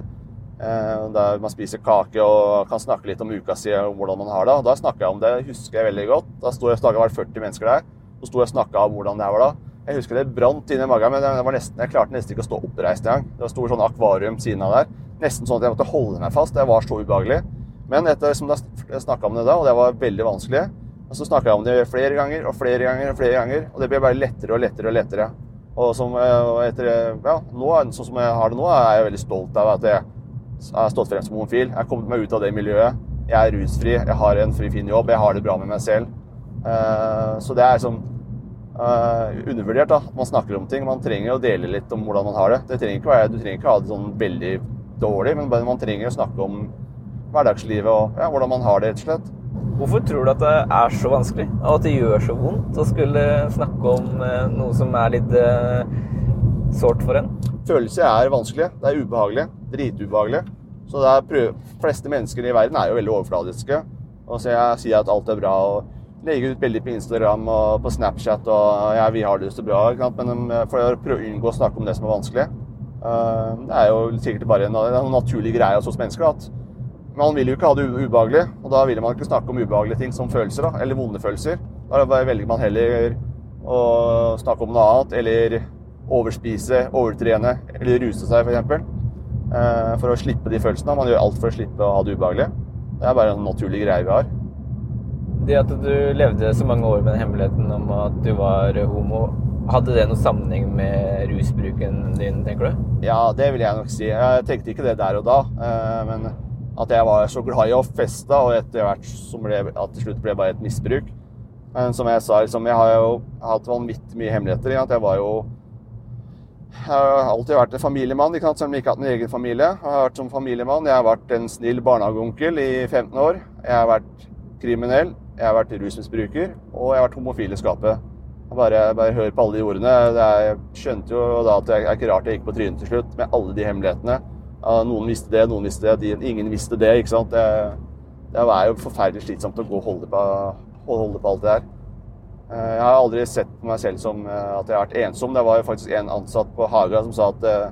eh, der man spiser kake og kan snakke litt om uka si og hvordan man har det. Da snakka jeg om det, husker jeg veldig godt. Da sto jeg, snakka var 40 mennesker der. Så sto jeg og snakka om hvordan det var da. Jeg husker det brant inni magen, men nesten, jeg klarte nesten ikke å stå oppreist engang. Det var stor sånn akvarium siden av der. Nesten sånn at jeg måtte holde meg fast. Det var så ubehagelig. Men etter som jeg snakka om det da, og det var veldig vanskelig, og så snakka jeg om det flere ganger og flere ganger og flere ganger, og det ble bare lettere og lettere og lettere. Og som, eh, etter, ja, nå, sånn som jeg har det nå, er jeg veldig stolt av at jeg har stått frem som homofil. Jeg har kommet meg ut av det miljøet. Jeg er rusfri, jeg har en fri, fin jobb, jeg har det bra med meg selv. Eh, så det er sånn eh, undervurdert da, man snakker om ting. Man trenger å dele litt om hvordan man har det. det trenger ikke du trenger ikke ha det sånn veldig dårlig, men man trenger å snakke om hverdagslivet og ja, hvordan man har det, rett og slett. Hvorfor tror du at det er så vanskelig, og at det gjør så vondt å skulle snakke om eh, noe som er litt eh, sårt for en? Følelser er vanskelig. Det er ubehagelig. Dritubehagelig. Så det er prøv... fleste mennesker i verden er jo veldig overfladiske. Og så jeg sier at alt er bra og legger ut bilder på Instagram og på Snapchat og ja, vi har det så bra. Men um, for å prøve å unngå å snakke om det som er vanskelig. Uh, det er jo sikkert bare en, naturlig greie hos oss mennesker. at man vil jo ikke ha det ubehagelig, og da vil man ikke snakke om ubehagelige ting som følelser, da, eller vonde følelser. Da velger man heller å snakke om noe annet, eller overspise, overtrene, eller ruse seg, f.eks. eksempel, for å slippe de følelsene. Man gjør alt for å slippe å ha det ubehagelig. Det er bare en naturlig greie vi har. Det at du levde så mange år med den hemmeligheten om at du var homo, hadde det noen sammenheng med rusbruken din, tenker du? Ja, det vil jeg nok si. Jeg tenkte ikke det der og da, eh, men at jeg var så glad i å feste, og etter hvert som ble, at til slutt ble bare et misbruk. Men som jeg sa, liksom, jeg har jo hatt vanvittig mye hemmeligheter. Ikke? Jeg var jo Jeg har alltid vært en familiemann, ikke sant? selv om jeg ikke har hatt min egen familie. Jeg har vært som familiemann. Jeg har vært en snill barnehageonkel i 15 år. Jeg har vært kriminell, jeg har vært rusmisbruker, og jeg har vært homofil i skapet. Bare, bare hør på alle de ordene. Er, jeg skjønte jo da at det er ikke rart jeg gikk på trynet til slutt, med alle de hemmelighetene. Noen visste det, noen visste det, ingen visste det. ikke sant? Det, det er jo forferdelig slitsomt å gå og holde på, holde på alt det her. Eh, Jeg har aldri sett på meg selv som eh, at jeg har vært ensom. Det var jo faktisk en ansatt på Haga som sa at, eh,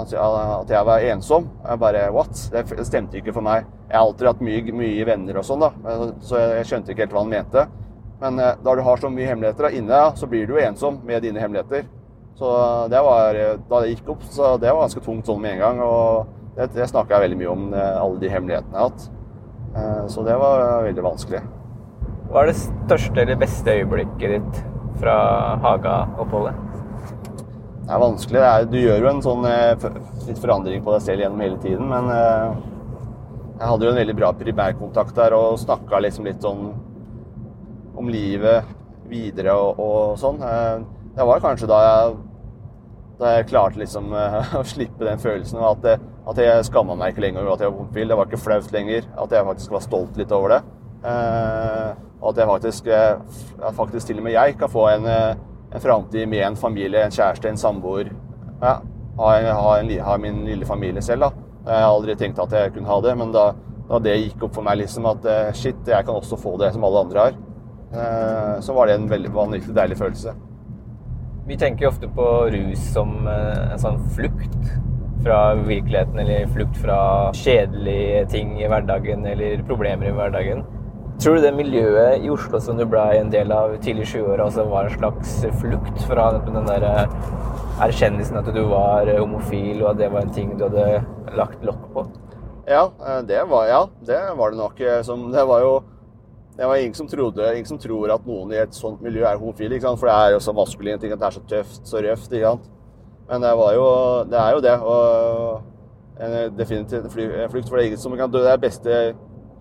at jeg var ensom. Jeg bare What? Det stemte ikke for meg. Jeg har alltid hatt mye, mye venner og sånn, da, så jeg skjønte ikke helt hva han mente. Men eh, da du har så mye hemmeligheter da, inne, så blir du jo ensom med dine hemmeligheter. Så det var, da det gikk opp, så det var ganske tungt sånn med en gang. Og det, det snakka jeg veldig mye om, eh, alle de hemmelighetene jeg har hatt. Eh, Så det var veldig vanskelig. Hva er det største eller beste øyeblikket ditt fra Haga-oppholdet? Det er vanskelig. Det er, du gjør jo en sånn eh, litt forandring på deg selv gjennom hele tiden, men eh, jeg hadde jo en veldig bra primærkontakt der og snakka liksom litt sånn om livet videre og, og sånn. Eh, det var kanskje da jeg, da jeg klarte liksom eh, å slippe den følelsen av at, at jeg skamma meg ikke lenger over at jeg var homofil. Det var ikke flaut lenger. At jeg faktisk var stolt litt over det. Eh, og at jeg faktisk, at faktisk til og med jeg kan få en, en framtid med en familie, en kjæreste, en samboer. Ja, ha, en, ha, en, ha, min lille familie selv. da. Jeg har aldri tenkt at jeg kunne ha det, men da, da det gikk opp for meg liksom at shit, jeg kan også få det som alle andre har, så var det en veldig vanvittig deilig følelse. Vi tenker jo ofte på rus som eh, en sånn flukt fra virkeligheten, eller flukt fra kjedelige ting i hverdagen eller problemer i hverdagen. Tror du det miljøet i Oslo som du ble en del av tidlig i 20-åra, altså var en slags flukt fra den der eh, erkjennelsen at du var homofil, og at det var en ting du hadde lagt lokk på? Ja, eh, det var, ja, det var det nok. Som, det var jo det var ingen som, trodde, ingen som tror at noen i et sånt miljø er homofile. For det er jo så maskulint, det er så tøft, så røft. Men det, jo, det, er jo det. Og en definitivt flukt. For det er ingen som kan dø. Det er beste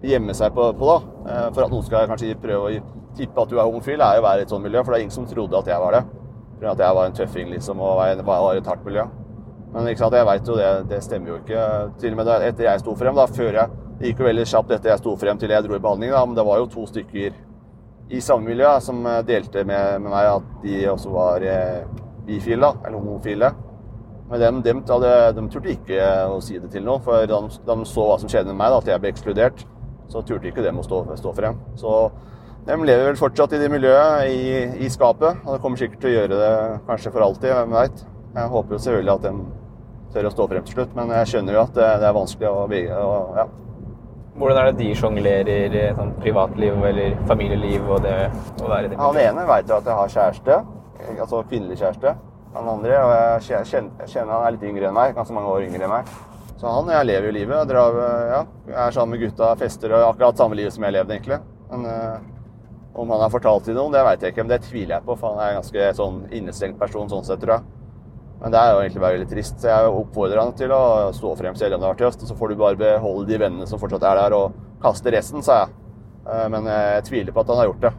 gjemme seg på, på, da. Eh, for at noen skal kanskje prøve å tippe at du er homofil, er jo å være i et sånt miljø. For det er ingen som trodde at jeg var det. For at jeg var en tøffing liksom, og var i et hardt miljø. Men ikke sant, jeg veit jo det, det stemmer jo ikke. Til og med etter jeg sto frem, da, før jeg Det gikk jo veldig kjapt etter jeg sto frem til jeg dro i behandling, da, men det var jo to stykker i samme miljø som eh, delte med, med meg at de også var eh, bifile, eller homofile. Men dem, dem, de, de turte ikke å si det til noen, for de, de, så hva som skjedde med meg, da, at jeg ble ekskludert, så turte ikke dem å stå, stå frem. Så de lever vel fortsatt i det miljøet, i, i skapet, og det kommer sikkert til å gjøre det kanskje for alltid, hvem veit. Jeg håper jo selvfølgelig at de tør å stå frem til slutt, men jeg skjønner jo at det, er vanskelig å bygge. Og, ja. Hvordan er det de sjonglerer sånn privatliv eller familieliv og det å være i det? Han ene veit jo at jeg har kjæreste, altså kvinnelig kjæreste. Han andre og jeg kjenner, jeg kjenner han er litt yngre enn meg, ganske mange år yngre enn meg. Så han og jeg lever jo livet. Jeg, drar, ja, jeg er sammen med gutta, fester og akkurat samme livet som jeg levde, egentlig. Men uh, om han har fortalt til noen, det veit jeg ikke, men det tviler jeg på. For han er en ganske sånn innestengt person sånn sett, tror jeg. Men det er jo egentlig bare veldig trist. Så jeg oppfordrer han til å stå frem selv om det har vært. Og så får du bare beholde de vennene som fortsatt er der, og kaste resten, sa jeg. Eh, men jeg tviler på at han har gjort det.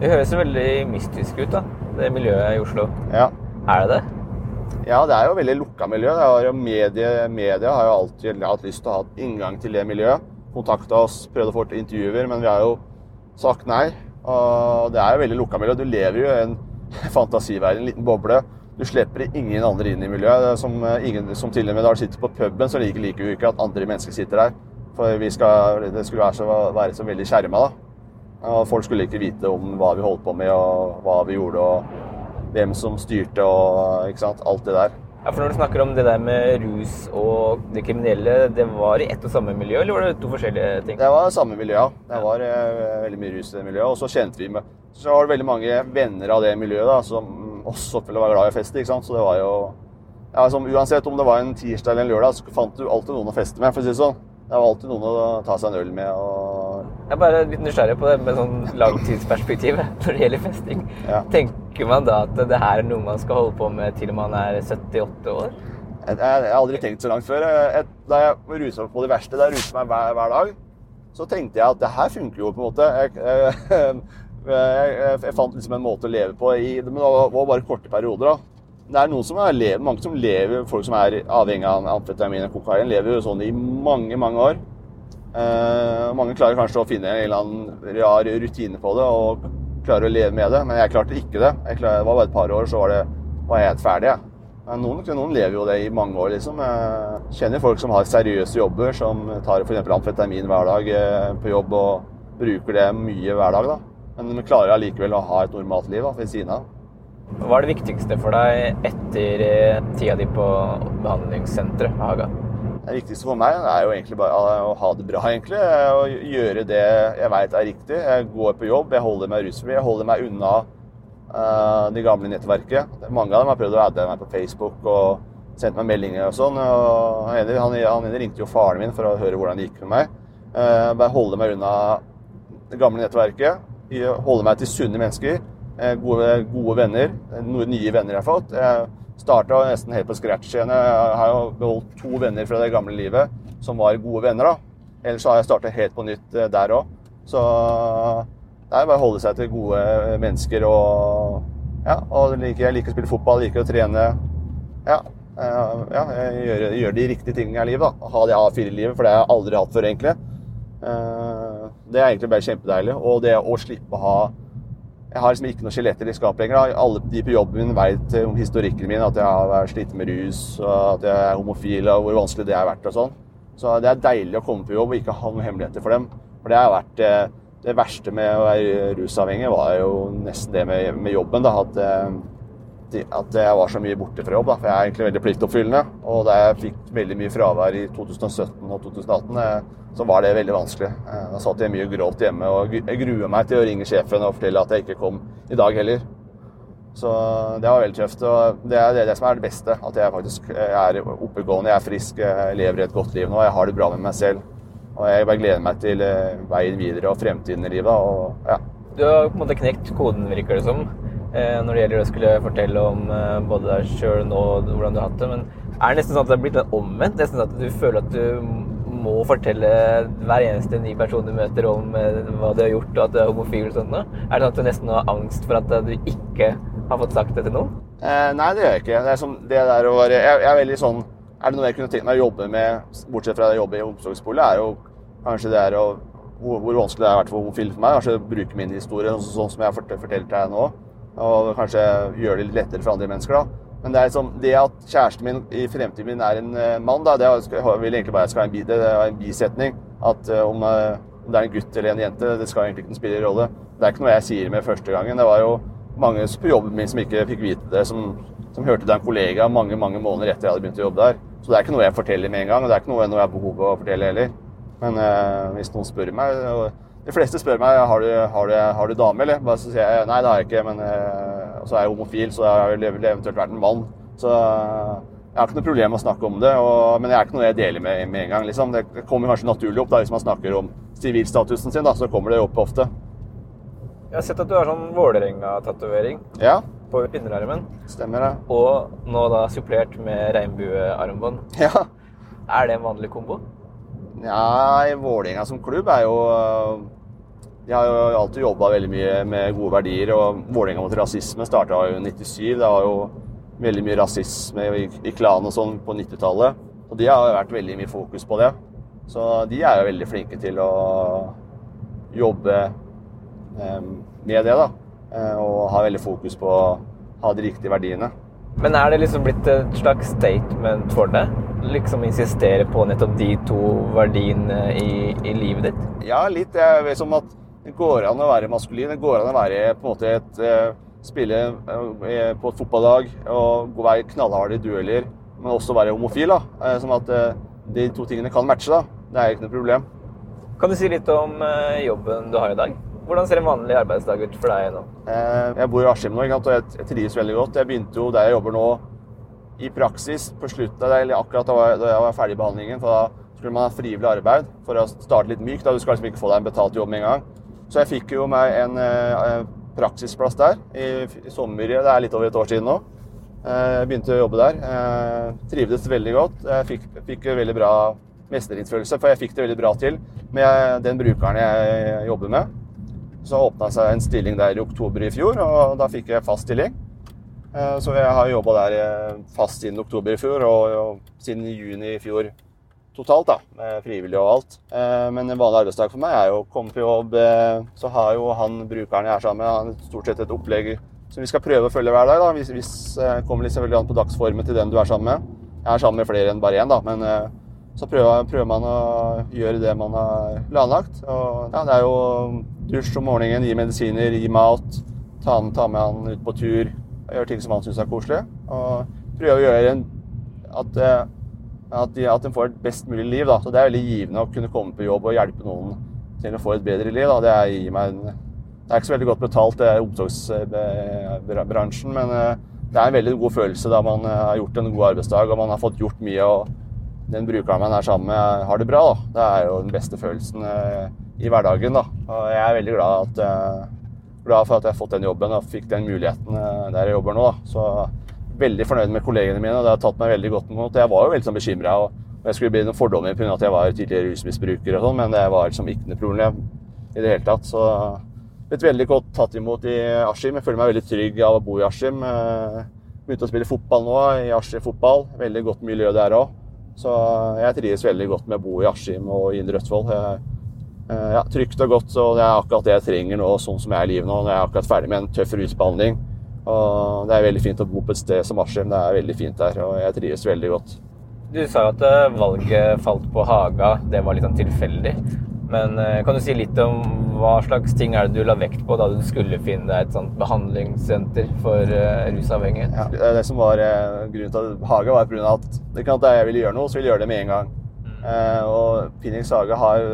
Det høres veldig mystisk ut, da, det miljøet i Oslo. Ja. Er det det? Ja, det er jo veldig lukka miljø. Medie, media har jo alltid hatt lyst til å ha inngang til det miljøet. Kontakta oss, prøvde å få til intervjuer, men vi har jo sagt nei. Og det er jo veldig lukka miljø. Du lever jo i en fantasiverden, en liten boble. Du slipper ingen andre inn i miljøet. Som, eh, ingen, som til og med da du sitter på puben, så liker liker vi ikke at andre mennesker sitter der. For skal, det skulle være så, være så veldig skjerma, da. Og folk skulle ikke vite om hva vi holdt på med, og hva vi gjorde, og hvem som styrte, og ikke sant. Alt det der. Ja, for Når du snakker om det der med rus og det kriminelle, det var i ett og samme miljø, eller var det to forskjellige ting? Det var samme miljø, ja. Det var eh, veldig mye rus i det miljøet. Og så kjente vi med Så var det veldig mange venner av det miljøet da, som også være glad i å feste. ikke sant? Så det var jo ja, som Uansett om det var en tirsdag eller en lørdag, så fant du alltid noen å feste med. for å si Det sånn. Det var alltid noen å ta seg en øl med. og... Jeg er bare litt nysgjerrig på det med sånn langtidsperspektiv når det gjelder festing. Ja. Tenker man da at det her er noe man skal holde på med til man er 78 år? Jeg, jeg, har aldri tenkt så langt før. Jeg, da jeg rusa meg på det verste, da jeg rusa meg hver, hver, dag, så tenkte jeg at det her funker jo på en måte. Jeg, jeg, jeg, fant liksom en måte å leve på i Men det var bare korte perioder. da. Det er noen som er, mange som lever, folk som er avhengig av amfetamin og kokain, lever jo sånn i mange, mange år. Eh, mange klarer kanskje å finne en eller annen rar rutine på det og klarer å leve med det, men jeg klarte ikke det. Jeg klarte, det var bare et par år, så var, det, var jeg helt ferdig. Men noen, noen, lever jo det i mange år, liksom. Jeg kjenner folk som har seriøse jobber, som tar f.eks. amfetamin hver dag eh, på jobb og bruker det mye hver dag. da. Men de klarer allikevel å ha et normalt liv da, ved siden av. Hva er det viktigste for deg etter eh, tida di på behandlingssenteret Haga? Det viktigste for meg er jo egentlig bare å ha det bra, egentlig. Og gjøre det jeg veit er riktig. Jeg går på jobb, jeg holder meg rusfri, jeg holder meg unna uh, det gamle nettverket. Mange av dem har prøvd å adde meg på Facebook og sendt meg meldinger og sånn. Og han, han, han ringte jo faren min for å høre hvordan det gikk med meg. Uh, bare holde meg unna det gamle nettverket holde meg til sunne mennesker. Eh, gode, gode venner. Noen nye venner jeg har fått. Jeg starta nesten helt på scratch igjen. Jeg har jo beholdt to venner fra det gamle livet som var gode venner. da. Ellers så har jeg starta helt på nytt eh, der òg. Så det er bare å holde seg til gode mennesker og ja, og liker, jeg liker å spille fotball, liker å trene. Ja, eh, ja jeg gjør, de riktige tingene i livet. da. Ha det A4-livet, for det har jeg aldri hatt før, egentlig. Eh, det er egentlig bare kjempedeilig. Og det å slippe å ha Jeg har liksom ikke noe skjeletter i skapet lenger. Alle de på jobben min vet om historikken min, at jeg har slitt med rus, at jeg er homofil, og hvor vanskelig det har vært og sånn. Så det er deilig å komme på jobb og ikke ha noen hemmeligheter for dem. For det har vært eh, det verste med å være rusavhengig var jo nesten det med, med jobben. Da, at, eh, at, jeg var så mye borte fra jobb. Da, for jeg er egentlig veldig pliktoppfyllende. Og da jeg fikk veldig mye fravær i 2017 og 2018, eh, så var det veldig vanskelig. Eh, da satt jeg mye og gråt hjemme, og jeg gruer meg til å ringe sjefen og fortelle at jeg ikke kom i dag heller. Så det var veldig tøft. Og det er det, som er det beste. At jeg faktisk er oppegående, jeg er frisk, jeg lever et godt liv nå. Jeg har det bra med meg selv. Og jeg bare gleder meg til eh, veien videre og fremtiden i livet. Og, ja. Du har på en måte knekt koden, virker det som, eh, når det gjelder å skulle fortelle om eh, både deg sjøl og hvordan du har hatt det. Men er det nesten sånn at det er blitt omvendt? Nesten sånn at du føler at du må fortelle hver eneste ny person du møter om hva du har gjort, og at du er homofil og sånt? Er det sånn at du nesten har angst for at du ikke har fått sagt det til noen? Eh, nei, det gjør jeg ikke. Det er, som, det der å være jeg, er veldig sånn er det noe jeg kunne tenkt meg å jobbe med, bortsett fra å jobbe i omsorgsbolig, er jo kanskje det er å hvor, hvor vanskelig det har vært for homofile for meg. Kanskje bruke min historie sånn, som jeg har fortalt deg nå. Og kanskje gjøre det litt lettere for andre mennesker. da. Men det, er liksom, det at kjæresten min i fremtiden min er en uh, mann, da, det vil egentlig bare skal være en, det er en bisetning. At uh, om, uh, om, det er en gutt eller en jente, det skal egentlig ikke spille rolle. Det er ikke noe jeg sier med første gangen. Det var jo mange på jobben min som ikke fikk vite det, som, som hørte det av en kollega mange mange måneder etter jeg hadde begynt å jobbe der. Så det er ikke noe jeg forteller med en gang, og det er ikke noe, jeg har behov for å fortelle heller. Men eh, hvis noen spør meg De fleste spør meg har du, har du, har du dame, eller? Bare så sier jeg nei, det har jeg ikke. Men eh, så er jeg homofil, så jeg jeg eventuelt vært en mann. Så jeg har ikke noe problem med å snakke om det. Og, men det er ikke noe jeg deler med, med en gang. Liksom. Det kommer kanskje naturlig opp da, hvis man snakker om sivilstatusen sin. Da, så kommer det opp ofte. Jeg har sett at du har sånn Vålerenga-tatovering ja. på underarmen. Stemmer det. Og nå da supplert med regnbuearmbånd. Ja. Er det en vanlig kombo? Nei, Vålerenga som klubb er jo De har jo alltid jobba veldig mye med gode verdier. Og Vålerenga mot rasisme starta jo i 97. Det var jo veldig mye rasisme i, i klanen og sånn på 90-tallet. Og de har vært veldig mye fokus på det. Så de er jo veldig flinke til å jobbe eh, med det, da. Eh, og har veldig fokus på å ha de riktige verdiene. Men er det liksom blitt et slags statement for deg? Liksom insistere på nettopp de to verdiene i, i livet ditt? Ja, litt. Det er som at det går an å være maskulin. Det går an å være på en måte et eh, Spille eh, på et fotballag og være knallhard i dueller, men også være homofil. da. Sånn at eh, de to tingene kan matche. da. Det er ikke noe problem. Kan du si litt om eh, jobben du har i dag? Hvordan ser en vanlig arbeidsdag ut for deg nå? Eh, jeg bor i Askim nå, og jeg trives veldig godt. Jeg begynte jo der jeg jobber nå, i praksis på slutten, eller akkurat da jeg var ferdig i behandlingen. for Da skulle man ha frivillig arbeid for å starte litt mykt. Du skal liksom ikke få deg en betalt jobb med en gang. Så jeg fikk jo meg en eh, praksisplass der i, sommer. Det er litt over et år siden nå. Eh, jeg begynte å jobbe der. Trivdes veldig godt. Jeg fikk, fikk veldig bra mestringsfølelse, for jeg fikk det veldig bra til med den brukeren jeg jobber med. Så åpna seg en stilling der i oktober i fjor, og da fikk jeg fast stilling. Eh, så jeg har jobba der eh, fast siden oktober i fjor, og, siden juni i fjor totalt, da, med frivillig og alt. Eh, men en vanlig arbeidsdag for meg er jo å komme på jobb. Så har jo han brukeren jeg er sammen med, han stort sett et opplegg som vi skal prøve å følge hver dag. da, Hvis, hvis kommer litt selvfølgelig an på dagsformen til den du er sammen med. Jeg er sammen med flere enn bare én, da, men så prøver, prøver, man å gjøre det man har planlagt. Og, ja, det er jo dusj om morgenen, gi medisiner, gi mat, ta, ta med han ut på tur. Gjøre ting som han syns er koselig. Og prøve å gjøre en, at, eh, at, de, at de får et best mulig liv. Da. Så det er veldig givende å kunne komme på jobb og hjelpe noen til å få et bedre liv. Da. Det, er, meg en, det er ikke så veldig godt betalt, det er omsorgsbransjen, men eh, det er en veldig god følelse da man eh, har gjort en god arbeidsdag og man har fått gjort mye. og den brukeren man er sammen med, har det bra. Da. Det er jo den beste følelsen eh, i hverdagen. Da. Og jeg er veldig glad, at, eh, glad, for at jeg har fått den jobben og fikk den muligheten eh, der jeg jobber nå. Da. Så veldig fornøyd med kollegene mine, og det har tatt meg veldig godt imot. Jeg var jo veldig sånn bekymra, og jeg skulle bli noen fordommer pga. at jeg var tidligere rusmisbruker og sånn, men det var liksom ikke noe problem i det hele tatt. Så blitt veldig godt tatt imot i Askim. Jeg føler meg veldig trygg av å bo i Askim. Eh, Begynte å spille fotball nå, i Askim fotball. Veldig godt miljø der òg. Så jeg trives veldig godt med å bo i Askim og i Indre Østfold. Eh, ja, trygt og godt, og det er akkurat det jeg trenger nå, sånn som jeg er i livet nå. Når jeg er akkurat ferdig med en tøff rusbehandling. Og det er veldig fint å bo på et sted som Askim. Det er veldig fint der, og jeg trives veldig godt. Du sa jo at eh, valget falt på Haga. Det var litt sånn tilfeldig. Men eh, kan du si litt om hva slags ting er det du la vekt på da du skulle finne deg et sånt behandlingssenter for uh, rusavhengighet? Ja, det som var grunnen til at Haga, var pga. at det kan at jeg ville gjøre noe, så ville jeg gjøre det med en gang. Mm. Og Phoenix Haga har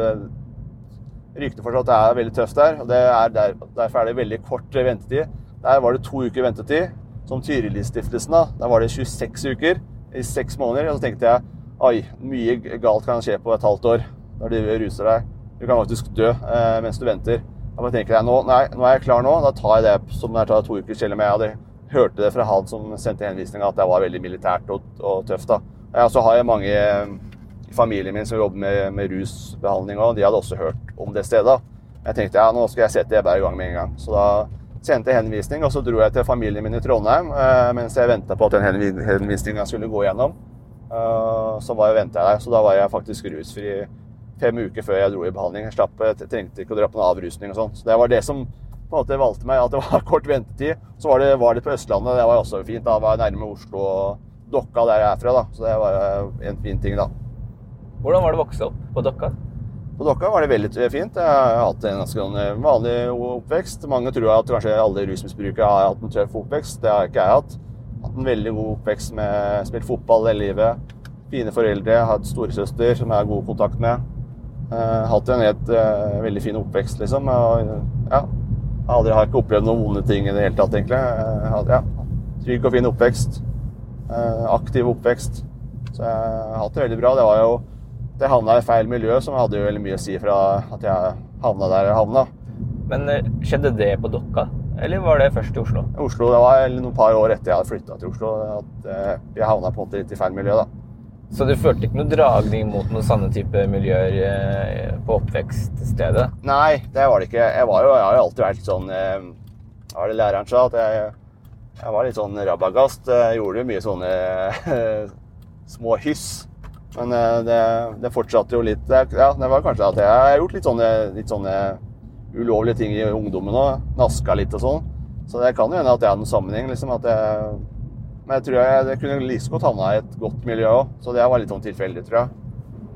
rykte for at det er veldig tøft der. og er der, Derfor er det veldig kort ventetid. Der var det to uker ventetid. Som Tyrilistiftelsen, da. Der var det 26 uker i seks måneder. Og så tenkte jeg oi, mye galt kan skje på et halvt år når du ruser deg. Du kan faktisk dø eh, mens du venter. Da bare tenker jeg nå, nei, nå er jeg klar nå. Da tar jeg det som det tar to uker, selv om jeg hadde hørte det fra han som sendte henvisninga at det var veldig militært og, og tøft. da. Ja, så har jeg mange i familien min som jobber med, med rusbehandling, og de hadde også hørt om det stedet. Jeg tenkte ja, nå skal jeg sette bare i gang med en gang. Så da sendte jeg henvisning, og så dro jeg til familien min i Trondheim eh, mens jeg venta på at den henvisninga skulle gå gjennom. Eh, så var jeg venta der, så da var jeg faktisk rusfri fem uker før jeg dro i behandling. Jeg slapp, jeg trengte ikke å dra på noen avrusning og sånn. Så det var det som på en måte valgte meg, at det var kort ventetid. Så var det, var det på Østlandet, det var også fint. Da var jeg nærme Oslo og Dokka der jeg er fra, da. Så det var en fin ting, da. Hvordan var det å vokse opp på Dokka? På Dokka var det veldig fint. Jeg har hatt en ganske sånn, eh, vanlig oppvekst. Mange tror at kanskje alle rusmisbrukere har hatt en tøff oppvekst. Det har ikke jeg hatt. Hatt en veldig god oppvekst med spilt fotball hele livet. Fine foreldre. Hatt storesøster som jeg har god kontakt med. Uh, hatt en helt uh, veldig fin oppvekst, liksom. Og, ja, aldri, har ikke opplevd noen vonde ting i det hele tatt, egentlig. Uh, ja, trygg og fin oppvekst. aktiv oppvekst. Så jeg har hatt det veldig bra. Det var jo jeg havna i feil miljø, som hadde jo veldig mye å si fra at jeg havna der jeg havna. Men eh, skjedde det på Dokka, eller var det først i Oslo? Oslo, Det var noen par år etter jeg hadde flytta til Oslo at eh, jeg havna på en måte litt i feil miljø. da. Så du følte ikke noe dragning mot noen sånne type miljøer eh, på oppvekststedet? Nei, det var det ikke. Jeg, var jo, jeg har jo alltid vært sånn Hva var det læreren sa? At jeg, jeg var litt sånn rabagast. Jeg gjorde jo mye sånne små hyss. Men eh, det, det, fortsatte jo litt Ja, det var kanskje at jeg har gjort litt sånne, litt sånne ulovlige ting i ungdommen òg. Naska litt og sånn. Så det kan jo hende at det er noen sammenheng. liksom, at jeg, Men jeg tror jeg, det kunne like godt havna i et godt miljø òg. Så det var litt sånn tilfeldig, tror jeg.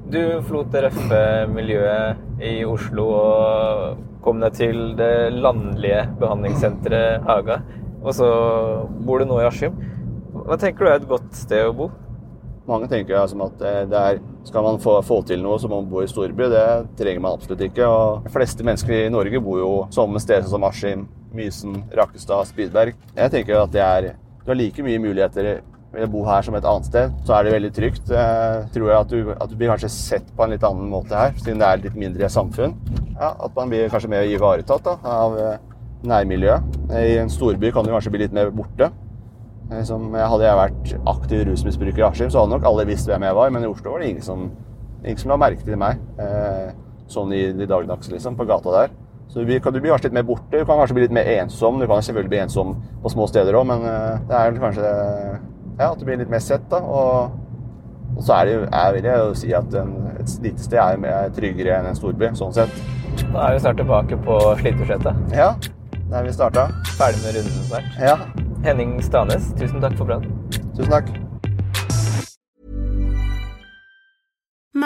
Du forlot det røffe miljøet i Oslo og kom deg til det landlige behandlingssenteret Haga. Og så bor du nå i Askim. Hva tenker du er et godt sted å bo? Mange tenker altså, at eh, er, skal man få, få, til noe, så må man bo i storby. Det trenger man absolutt ikke. Og de fleste mennesker i Norge bor jo samme steder som Askim, Mysen, Rakkestad, Spydberg. Jeg tenker at det er, du har like mye muligheter å bo her som et annet sted. Så er det veldig trygt. Jeg tror at du, at du blir kanskje sett på en litt annen måte her, siden det er litt mindre samfunn. Ja, at man blir kanskje mer ivaretatt da, av eh, nærmiljøet. I en storby kan du kanskje bli litt mer borte. Liksom, hadde jeg vært aktiv rusmisbruker i Askim, så hadde nok alle visst hvem jeg var. Men i Oslo var det ingen som, ingen som la merke til meg eh, sånn i de dagligdags, liksom, på gata der. Så du, kan, du blir kanskje litt mer borte. Du kan kanskje bli litt mer ensom. Du kan selvfølgelig bli ensom på små steder òg, men eh, det er kanskje ja, at du blir litt mer sett. da, og, og så er det, jeg vil jeg jo si at en, et lite sted er, er tryggere enn en storby, sånn sett. Da er vi snart tilbake på Slitersetet. Ja, der vi starta. Ferdig med runden snart. Ja. Henning Stanes, tusen takk for praten. Tusen takk.